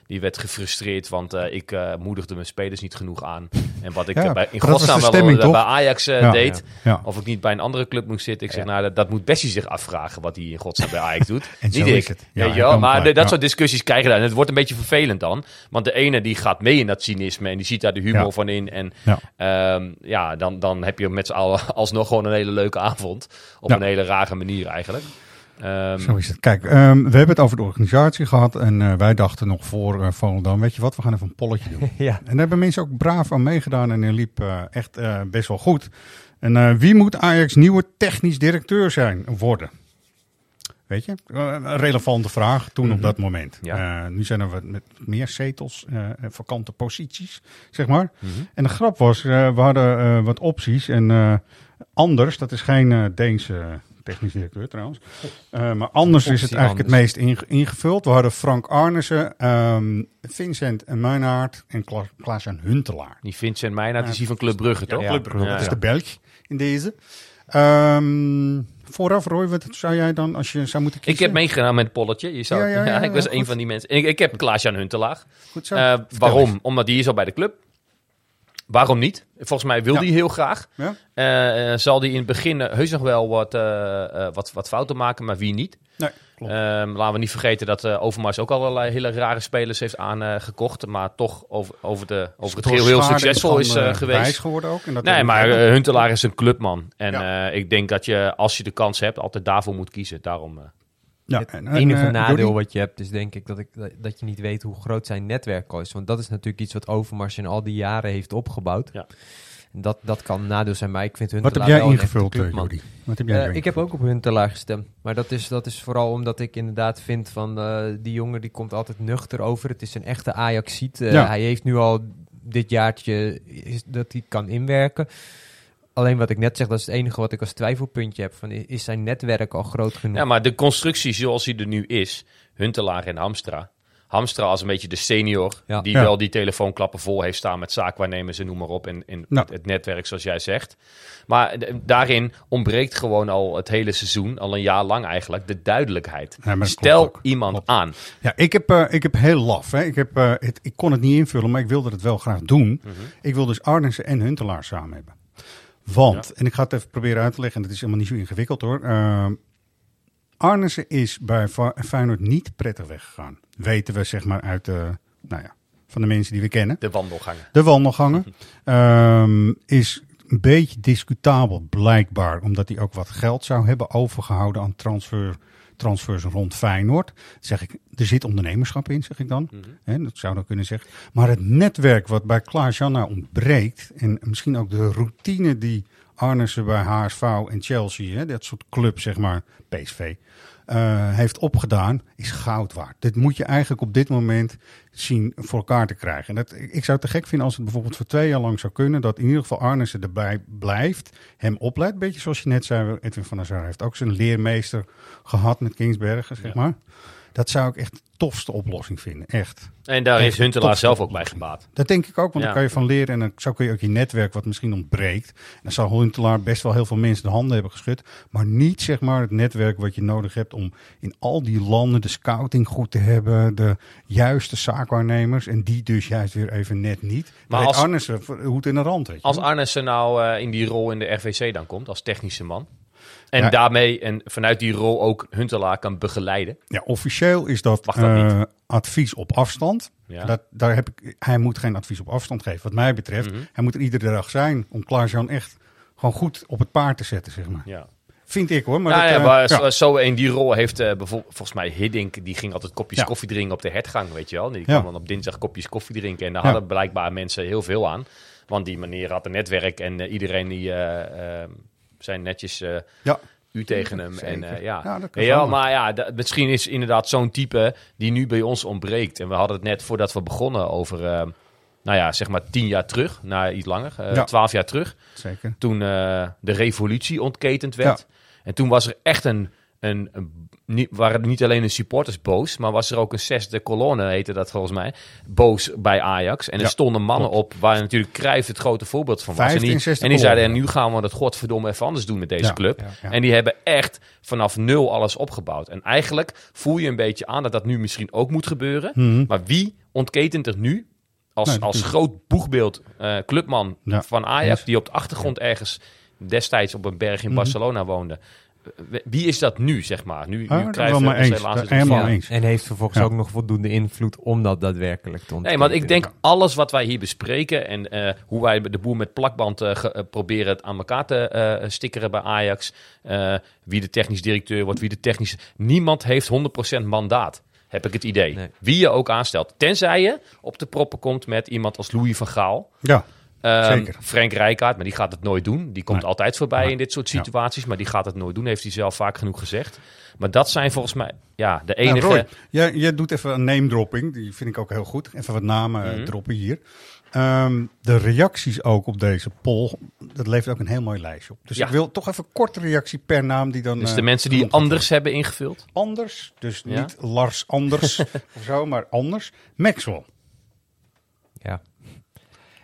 Speaker 3: die werd gefrustreerd, want ik moedigde mijn spelers niet genoeg aan. En wat ik
Speaker 2: Ja,
Speaker 3: bij, in godsnaam wel bij Ajax
Speaker 2: Ja.
Speaker 3: deed, of ik niet bij een andere club moest zitten. Ik zeg, nou, dat, dat moet Bessie zich afvragen wat hij in godsnaam bij Ajax doet.
Speaker 2: En
Speaker 3: niet ik.
Speaker 2: Ja,
Speaker 3: Maar dat soort discussies krijgen dan. En het wordt een beetje vervelend dan. Want de ene die gaat mee in dat cynisme en die ziet daar de humor
Speaker 2: Ja.
Speaker 3: van in. En
Speaker 2: Ja.
Speaker 3: ja, ja dan, dan heb je met z'n allen alsnog gewoon een hele leuke avond. Op
Speaker 2: Ja.
Speaker 3: een hele rare manier eigenlijk. Ehm,
Speaker 2: Zo is het. Kijk, ehm, we hebben het over de organisatie gehad. En eh, wij dachten nog voor eh Volendam, weet je wat, we gaan even een polletje doen.
Speaker 4: ja.
Speaker 2: En daar hebben mensen ook braaf aan meegedaan en hij liep eh, echt eh, best wel goed. En eh, wie moet Ajax nieuwe technisch directeur zijn worden? Weet je, Eh, een relevante vraag toen op dat moment.
Speaker 3: Ja.
Speaker 2: Eh, nu zijn er wat met meer zetels, en vakante posities, zeg maar.
Speaker 3: mhm.
Speaker 2: En de grap was, we hadden wat opties. En anders, dat is geen Deense technisch directeur trouwens. Maar anders is het eigenlijk
Speaker 4: anders.
Speaker 2: het meest inge- ingevuld. We hadden Frank Arnissen, ehm, Vincent Meinaert en Kla- Klaas-Jan Huntelaar.
Speaker 3: Die Vincent Meijnaert, is die van Club Brugge, toch?
Speaker 4: Ja,
Speaker 2: Club Brugge,
Speaker 3: Ja,
Speaker 2: dat is de Belg in deze. Ehm, vooraf, Roy, wat zou jij dan als je zou moeten
Speaker 3: Ik
Speaker 2: kiezen?
Speaker 3: heb meegedaan met het polletje. Je zou,
Speaker 2: Ja,
Speaker 3: ja,
Speaker 2: ja, ja,
Speaker 3: ik was een
Speaker 2: goed.
Speaker 3: van die mensen. Ik, ik heb Klaas-Jan Huntelaar.
Speaker 2: Goed zo. Vertel
Speaker 3: waarom? Omdat die is al bij de club. Waarom niet? Volgens mij wil
Speaker 2: Ja.
Speaker 3: hij heel graag.
Speaker 2: Ja?
Speaker 3: Eh, eh, zal hij in het begin eh, heus nog wel wat, wat, wat fouten maken, maar wie niet?
Speaker 2: Nee, klopt.
Speaker 3: Ehm, laten we niet vergeten dat Overmars ook allerlei hele rare spelers heeft aangekocht. maar toch over, over, de, over het geheel heel succesvol is geweest.
Speaker 2: wijs geworden ook. En dat
Speaker 3: Nee, maar Huntelaar is een clubman. En
Speaker 2: Ja.
Speaker 3: ik denk dat je, als je de kans hebt, altijd daarvoor moet kiezen. Daarom,
Speaker 2: ja,
Speaker 4: Het
Speaker 2: en- en,
Speaker 4: enige
Speaker 2: eh,
Speaker 4: nadeel
Speaker 2: Jordi?
Speaker 4: wat je hebt is denk ik dat, ik dat- je niet weet hoe groot zijn netwerk al is. Want dat is natuurlijk iets wat Overmars in al die jaren heeft opgebouwd.
Speaker 3: Ja.
Speaker 4: Dat, dat kan een nadeel zijn, maar ik vind
Speaker 2: Wat
Speaker 4: Huntelaar
Speaker 2: heb jij ingevuld, eh. Jordi? Wat heb jij
Speaker 4: Eh, ik heb ook op Huntelaar gestemd. Maar dat is, dat is vooral omdat ik inderdaad vind van eh, die jongen die komt altijd nuchter over. Het is een echte Ajaxiet. Eh
Speaker 2: Ja.
Speaker 4: Hij heeft nu al dit jaartje is, dat hij kan inwerken. Alleen wat ik net zeg, dat is het enige wat ik als twijfelpuntje heb. Van, is zijn netwerk al groot genoeg?
Speaker 3: Ja, maar de constructie zoals die er nu is, Huntelaar en Hamstra. Hamstra als een beetje de senior,
Speaker 4: Ja.
Speaker 3: die
Speaker 2: Ja.
Speaker 3: wel die telefoonklappen vol heeft staan met zaakwaarnemers en noem maar op. En, en
Speaker 2: Nou.
Speaker 3: het netwerk, zoals jij zegt. Maar daarin ontbreekt gewoon al het hele seizoen, al een jaar lang eigenlijk, de duidelijkheid.
Speaker 2: Ja,
Speaker 3: Stel iemand
Speaker 2: Klopt.
Speaker 3: aan.
Speaker 2: Ja, ik heb, eh, ik heb heel laf. Hè. Ik, heb, eh, het, ik kon het niet invullen, maar ik wilde het wel graag doen.
Speaker 3: Mhm.
Speaker 2: Ik wil dus Arnissen en Huntelaar samen hebben. Want, en ik ga het even proberen uit te leggen, en het is helemaal niet zo ingewikkeld hoor. Uh, Arnissen is bij Feyenoord niet prettig weggegaan. Weten we zeg maar uit de, nou ja, van de mensen die we kennen.
Speaker 3: De wandelgangen.
Speaker 2: De wandelgangen ehm, is een beetje discutabel blijkbaar, omdat hij ook wat geld zou hebben overgehouden aan transfer, transfers rond Feyenoord. Dan zeg ik, er zit ondernemerschap in, zeg ik dan. Hè, dat zou dan kunnen zeggen. Maar het netwerk wat bij Klaas Janna ontbreekt, en misschien ook de routine die Arnissen bij HSV en Chelsea, hè, dat soort club, zeg maar, PSV, eh, heeft opgedaan, is goud waard. Dit moet je eigenlijk op dit moment zien voor elkaar te krijgen. En dat, ik zou het te gek vinden als het bijvoorbeeld voor twee jaar lang zou kunnen, dat in ieder geval Arnissen erbij blijft, hem opleidt. Beetje zoals je net zei, Edwin van der Sar heeft ook zijn leermeester gehad met Kingsbergen, zeg maar. Dat zou ik echt de tofste oplossing vinden, echt.
Speaker 3: En daar
Speaker 2: Echt
Speaker 3: is Huntelaar zelf ook bij gebaat.
Speaker 2: Dat denk ik ook, want
Speaker 3: Ja.
Speaker 2: dan kan je van leren en dan zo kun je ook je netwerk wat misschien ontbreekt. En dan zal Huntelaar best wel heel veel mensen de handen hebben geschud, maar niet zeg maar het netwerk wat je nodig hebt om in al die landen de scouting goed te hebben, de juiste zaakwaarnemers en die dus juist weer even net niet.
Speaker 3: Maar als-
Speaker 2: hoed in de rand, weet je.
Speaker 3: Als. Arnissen nou eh, in die rol in de RVC dan komt, als technische man. En
Speaker 2: Ja.
Speaker 3: daarmee en vanuit die rol ook Huntelaar kan begeleiden.
Speaker 2: Ja, officieel is dat, eh, advies op afstand.
Speaker 3: Ja.
Speaker 2: Dat, daar heb ik, hij moet geen advies op afstand geven, wat mij betreft.
Speaker 3: Mhm.
Speaker 2: Hij moet er iedere dag zijn om Klaas-Jan echt gewoon goed op het paard te zetten, zeg maar.
Speaker 3: Ja.
Speaker 2: Vind ik hoor. Maar dat,
Speaker 3: ja,
Speaker 2: eh,
Speaker 3: maar zo- in die rol heeft bijvoorbeeld, volgens mij Hiddink, die ging altijd kopjes koffie drinken op de hertgang, weet je wel. Die kwam dan op dinsdag kopjes koffie drinken en daar hadden blijkbaar mensen heel veel aan. Want die meneer had een netwerk en iedereen die eh, eh, zijn netjes eh,
Speaker 2: Ja.
Speaker 3: u tegen hem.
Speaker 2: Zeker.
Speaker 3: En, eh, ja.
Speaker 2: Ja, dat
Speaker 3: maar ja, misschien is inderdaad zo'n type die nu bij ons ontbreekt. En we hadden het net voordat we begonnen over, eh, nou ja, zeg maar tien jaar terug, naar iets langer, twaalf jaar terug
Speaker 2: Zeker.
Speaker 3: toen de revolutie ontketend werd. En toen was er echt een, een, een- niet, waren niet alleen de supporters boos, maar was er ook een zesde kolonne, heette dat volgens mij, boos bij Ajax. En er
Speaker 2: Ja,
Speaker 3: stonden mannen op waar natuurlijk Cruijff het grote voorbeeld van was.
Speaker 2: Vijfde
Speaker 3: En die,
Speaker 2: en
Speaker 3: die zeiden, en nu gaan we dat godverdomme even anders doen met deze
Speaker 2: Ja,
Speaker 3: club.
Speaker 2: ja.
Speaker 3: En die hebben echt vanaf nul alles opgebouwd. En eigenlijk voel je een beetje aan dat dat nu misschien ook moet gebeuren.
Speaker 2: Mhm.
Speaker 3: Maar wie ontketent er nu als,
Speaker 2: Nee,
Speaker 3: als groot boegbeeld eh, clubman van Ajax, die op de achtergrond ergens destijds op een berg in
Speaker 2: Mhm.
Speaker 3: Barcelona woonde. Wie is dat nu, zeg maar? Nu,
Speaker 2: Ah,
Speaker 3: nu en zijn
Speaker 2: eens. helemaal eens.
Speaker 4: En heeft vervolgens
Speaker 2: Ja.
Speaker 4: ook nog voldoende invloed om dat daadwerkelijk te
Speaker 3: Nee,
Speaker 4: ontkennen.
Speaker 3: want ik denk alles wat wij hier bespreken en eh, hoe wij de boer met plakband eh, ge- eh, proberen het aan elkaar te eh stickeren bij Ajax. eh, wie de technisch directeur wordt, wie de technisch... Niemand heeft 100% mandaat, heb ik het idee.
Speaker 4: Nee.
Speaker 3: Wie je ook aanstelt. Tenzij je op de proppen komt met iemand als Louis van Gaal.
Speaker 2: Ja,
Speaker 3: Ehm. Frank Rijkaard, maar die gaat het nooit doen. Die komt
Speaker 2: Nee.
Speaker 3: altijd voorbij
Speaker 2: Nee.
Speaker 3: in dit soort
Speaker 2: Ja.
Speaker 3: situaties, maar die gaat het nooit doen. Heeft hij zelf vaak genoeg gezegd. Maar dat zijn volgens mij ja, de
Speaker 2: Nou,
Speaker 3: enige...
Speaker 2: Roy, jij, jij doet even een name dropping. Die vind ik ook heel goed. Even wat namen eh,
Speaker 3: Mhm.
Speaker 2: droppen hier. Ehm, de reacties ook op deze poll, dat levert ook een heel mooi lijstje op. Dus
Speaker 3: Ja.
Speaker 2: ik wil toch even een korte reactie per naam die dan...
Speaker 3: dus
Speaker 2: eh,
Speaker 3: de mensen die anders hebben ingevuld.
Speaker 2: Anders, dus
Speaker 3: Ja.
Speaker 2: niet Lars Anders of zo, maar anders. Maxwell.
Speaker 4: Ja.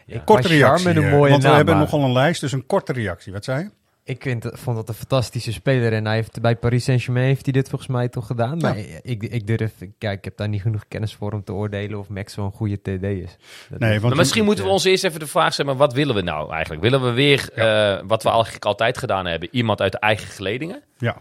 Speaker 3: Ja.
Speaker 2: Korte
Speaker 4: Maar
Speaker 2: reactie.
Speaker 4: een
Speaker 2: eh,
Speaker 4: mooie
Speaker 2: want we
Speaker 4: naam,
Speaker 2: hebben
Speaker 4: maar-
Speaker 2: nogal een lijst, dus een korte reactie. Wat zei je?
Speaker 4: Ik vind, vond dat een fantastische speler. En hij heeft bij Paris Saint-Germain heeft hij dit volgens mij toch gedaan. Maar ik, ik durf, kijk, ik heb daar niet genoeg kennis voor om te oordelen of Max wel een goede TD is. Dat
Speaker 2: Nee,
Speaker 4: is-
Speaker 2: want
Speaker 3: Maar misschien moeten we ons eerst even de vraag stellen, maar wat willen we nou eigenlijk? Willen we weer, eh, wat we eigenlijk altijd gedaan hebben, iemand uit de eigen geledingen?
Speaker 2: Ja,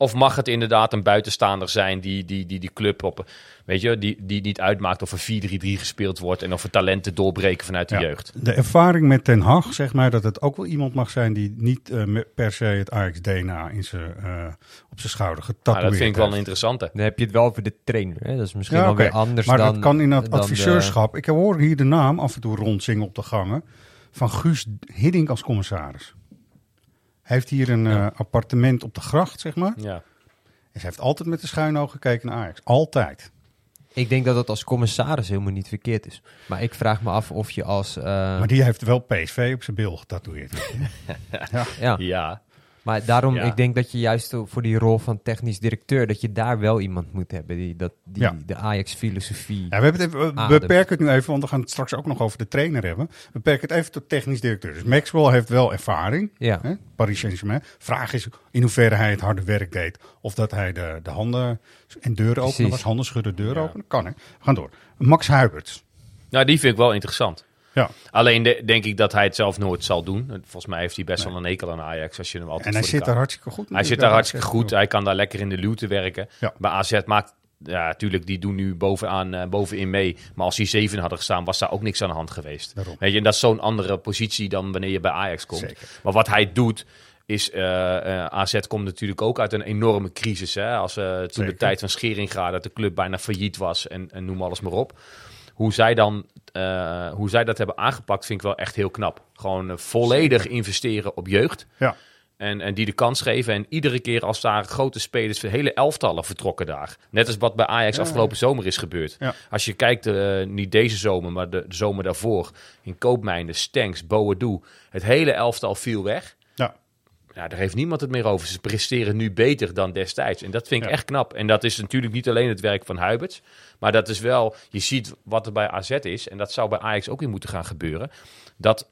Speaker 3: Of mag het inderdaad een buitenstaander zijn die die, die, die club op, weet je, die, die niet uitmaakt of er 4-3-3 gespeeld wordt en of er talenten doorbreken vanuit de
Speaker 2: Ja.
Speaker 3: jeugd?
Speaker 2: de ervaring met Ten Hag, zeg maar, dat het ook wel iemand mag zijn die niet eh, per se het Ajax-DNA in zijn, eh, op zijn schouder
Speaker 3: Maar
Speaker 2: getatoeëerd
Speaker 3: dat vind ik wel een interessante.
Speaker 4: Dan heb je het wel over de trainer. Hè? Dat is misschien
Speaker 2: Ja,
Speaker 4: wel weer anders
Speaker 2: Maar
Speaker 4: dan...
Speaker 2: dat kan in het
Speaker 4: de-
Speaker 2: adviseurschap. Ik hoor hier de naam af en toe rondzingen op de gangen van Guus Hiddink als commissaris. Hij heeft hier een
Speaker 3: Ja.
Speaker 2: eh, appartement op de gracht, zeg maar.
Speaker 3: Ja.
Speaker 2: En ze heeft altijd met de schuine oog gekeken naar Ajax. Altijd.
Speaker 4: Ik denk dat dat als commissaris helemaal niet verkeerd is. Maar ik vraag me af of je als... eh,
Speaker 2: Maar die heeft wel PSV op zijn bil getatoeëerd.
Speaker 4: ja.
Speaker 3: ja.
Speaker 4: Maar daarom,
Speaker 3: Ja.
Speaker 4: ik denk dat je juist voor die rol van technisch directeur, dat je daar wel iemand moet hebben die, dat, die
Speaker 2: Ja.
Speaker 4: de Ajax-filosofie...
Speaker 2: Ja, we, hebben het even, we
Speaker 4: Adem.
Speaker 2: beperken het nu even, want we gaan het straks ook nog over de trainer hebben. We beperken het even tot technisch directeur. Dus Maxwell heeft wel ervaring.
Speaker 4: Ja.
Speaker 2: Hè? Paris Saint-Germain. Vraag is in hoeverre hij het harde werk deed. Of dat hij de, de handen en deuren opende. Was handen schudden, deuren openen. Kan hè. We gaan door. Max Huiberts.
Speaker 3: Nou, die vind ik wel interessant.
Speaker 2: Ja.
Speaker 3: Alleen de- denk ik dat hij het zelf nooit zal doen. Volgens mij heeft hij best wel een hekel aan Ajax als je hem altijd
Speaker 2: En hij zit daar hartstikke goed.
Speaker 3: Hij zit daar hartstikke goed. Hij kan daar lekker in de luwte werken.
Speaker 2: Ja.
Speaker 3: Bij AZ maakt... Ja, natuurlijk, die doen nu bovenaan, eh, bovenin mee. Maar als die zeven hadden gestaan, was daar ook niks aan de hand geweest.
Speaker 2: Daarom.
Speaker 3: Weet je, en dat is zo'n andere positie dan wanneer je bij Ajax komt.
Speaker 2: Zeker.
Speaker 3: Maar wat hij doet, is... eh, eh, AZ komt natuurlijk ook uit een enorme crisis. Hè? Als eh, toen
Speaker 2: Zeker.
Speaker 3: de tijd van Scheringa, dat de club bijna failliet was en, en noem alles maar op. Hoe zij, dan, eh, hoe zij dat hebben aangepakt, vind ik wel echt heel knap. Gewoon eh, volledig investeren op jeugd.
Speaker 2: Ja.
Speaker 3: En, en die de kans geven. En iedere keer als daar grote spelers, hele elftallen vertrokken daar. Net als wat bij Ajax afgelopen zomer is gebeurd.
Speaker 2: Ja.
Speaker 3: Als je kijkt, eh, niet deze zomer, maar de, de zomer daarvoor. In Koopmijnen, Stenks, Boadu. Het hele elftal viel weg.
Speaker 2: Ja,
Speaker 3: daar heeft niemand het meer over. Ze presteren nu beter dan destijds. En dat vind ik
Speaker 2: Ja.
Speaker 3: echt knap. En dat is natuurlijk niet alleen het werk van Huiberts. Maar dat is wel, je ziet wat er bij AZ is. En dat zou bij Ajax ook weer moeten gaan gebeuren. Dat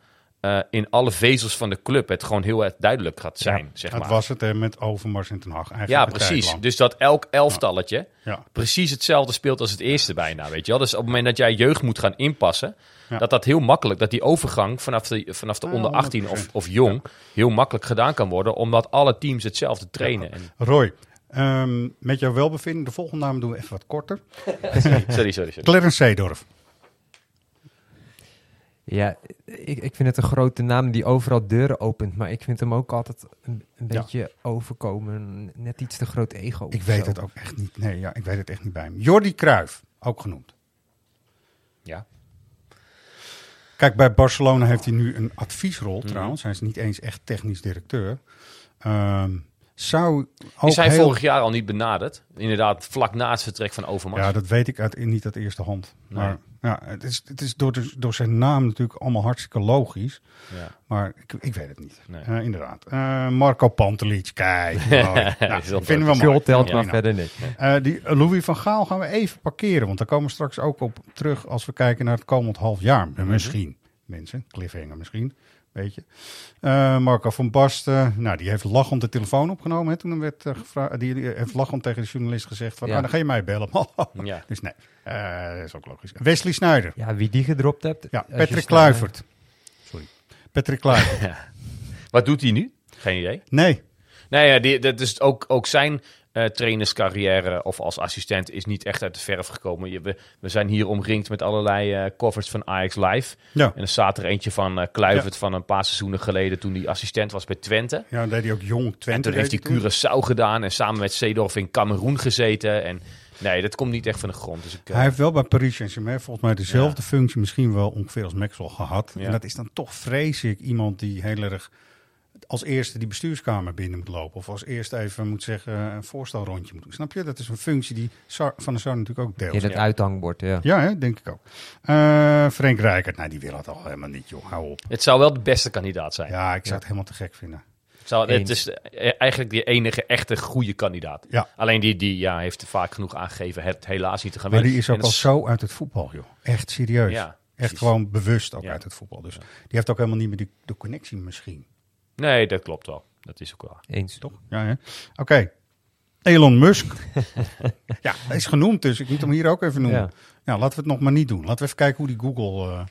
Speaker 3: eh, in alle vezels van de club het gewoon heel erg duidelijk gaat zijn.
Speaker 2: Ja,
Speaker 3: zeg
Speaker 2: dat
Speaker 3: maar.
Speaker 2: was het hè, met Overmars en Ten Hag. Eigenlijk
Speaker 3: ja, precies. Dus dat elk elftalletje
Speaker 2: Ja.
Speaker 3: precies hetzelfde speelt als het eerste bijna, weet je wel. Dus op het moment dat jij jeugd moet gaan inpassen,
Speaker 2: Ja.
Speaker 3: dat dat heel makkelijk, dat die overgang vanaf de, vanaf de onder 18 of,
Speaker 2: 100%.
Speaker 3: of jong, heel makkelijk gedaan kan worden, omdat alle teams hetzelfde trainen. En,
Speaker 2: Roy, ehm, met jouw welbevinden, de volgende naam doen we even wat korter.
Speaker 3: sorry, sorry, sorry.
Speaker 2: Clarence Seedorf.
Speaker 4: Ja, ik, ik vind het een grote naam die overal deuren opent. Maar ik vind hem ook altijd een, een
Speaker 2: Ja.
Speaker 4: beetje overkomen. Net iets te groot ego.
Speaker 2: Ik weet
Speaker 4: zo.
Speaker 2: het ook echt niet. Nee, ja, ik weet het echt niet bij hem. Jordi Cruijff, ook genoemd.
Speaker 3: Ja.
Speaker 2: Kijk, bij Barcelona heeft hij nu een adviesrol
Speaker 3: Mhm.
Speaker 2: trouwens. Hij is niet eens echt technisch directeur. Ehm, zou ook
Speaker 3: Is hij
Speaker 2: heel-
Speaker 3: vorig jaar al niet benaderd? Inderdaad, vlak na het vertrek van Overmars.
Speaker 2: Ja, dat weet ik uit, niet uit eerste hand.
Speaker 3: Nee.
Speaker 2: Ja, het is, het is door, de, door zijn naam natuurlijk allemaal hartstikke logisch.
Speaker 3: Ja.
Speaker 2: Maar ik, ik weet het niet.
Speaker 3: Nee.
Speaker 2: Eh, inderdaad. Eh, Marco Pantelic, kijk. nou, vinden we
Speaker 4: Veel
Speaker 2: mooi.
Speaker 4: telt
Speaker 3: Ja,
Speaker 4: maar
Speaker 2: nou.
Speaker 4: verder niet.
Speaker 2: Eh, die Louis van Gaal gaan we even parkeren. Want daar komen we straks ook op terug als we kijken naar het komend half jaar.
Speaker 3: Mhm.
Speaker 2: Misschien, mensen. Cliffhanger misschien. Weet je. Eh, Marco van Basten, nou, die heeft lachend de telefoon opgenomen. Hè, toen hem werd eh, gevraagd. Die, die heeft lachend tegen de journalist gezegd: van,
Speaker 4: Ja.
Speaker 2: ah, dan ga je mij bellen.
Speaker 3: Ja.
Speaker 2: Dus nee, eh, dat is ook logisch. Wesley Sneijder.
Speaker 4: Ja, wie die gedropt hebt.
Speaker 2: Ja, Patrick Kluivert. Sorry. Patrick Kluivert.
Speaker 3: Wat doet hij nu? Geen idee.
Speaker 2: Nee.
Speaker 3: Nee, ja, die, dat is ook, ook zijn eh, trainerscarrière of als assistent is niet echt uit de verf gekomen. Je, we, we zijn hier omringd met allerlei eh, covers van Ajax Live.
Speaker 2: Ja.
Speaker 3: En er staat er eentje van eh Kluivert van een paar seizoenen geleden toen hij assistent was bij Twente.
Speaker 2: Ja, dan deed hij ook jong
Speaker 3: En
Speaker 2: Twente.
Speaker 3: toen heeft hij. Curaçao gedaan en samen met Seedorf in Cameroen gezeten. En nee, dat komt niet echt van de grond. Dus ik,
Speaker 2: Hij heeft wel bij Paris Saint-Germain volgens mij dezelfde functie, misschien wel ongeveer als Maxwell gehad. En dat is dan toch vrees ik iemand die heel erg als eerste die bestuurskamer binnen moet lopen. Of als eerste even moet zeggen een voorstelrondje moet doen. Snap je? Dat is een functie die Sar, Van der Sar natuurlijk ook deelt.
Speaker 4: Ja, dat
Speaker 3: Ja.
Speaker 4: uithangbord, ja.
Speaker 2: Ja, hè, denk ik ook. Eh Frank Rijkaard, nou die wil het al helemaal niet, joh. Hou op.
Speaker 3: het zou wel de beste kandidaat zijn.
Speaker 2: Ja, ik zou het helemaal te gek vinden.
Speaker 3: Het zou, het is eh, eigenlijk de enige echte goede kandidaat.
Speaker 2: Ja.
Speaker 3: Alleen die, die ja, heeft vaak genoeg aangegeven het helaas niet te gaan
Speaker 2: Maar
Speaker 3: winnen.
Speaker 2: die is ook al
Speaker 3: dat
Speaker 2: zo uit het voetbal, joh. Echt serieus.
Speaker 3: Ja,
Speaker 2: Echt gewoon bewust ook
Speaker 3: Ja.
Speaker 2: uit het voetbal. Dus die heeft ook helemaal niet meer die, de connectie misschien.
Speaker 3: Nee, dat klopt wel. Dat is ook waar.
Speaker 4: Eens.
Speaker 2: Toch? Ja? Oké. Elon Musk. ja, hij is genoemd, dus ik moet hem hier ook even noemen. Ja.
Speaker 4: Ja.
Speaker 2: laten we het nog maar niet doen. Laten we even kijken hoe die Google, eh,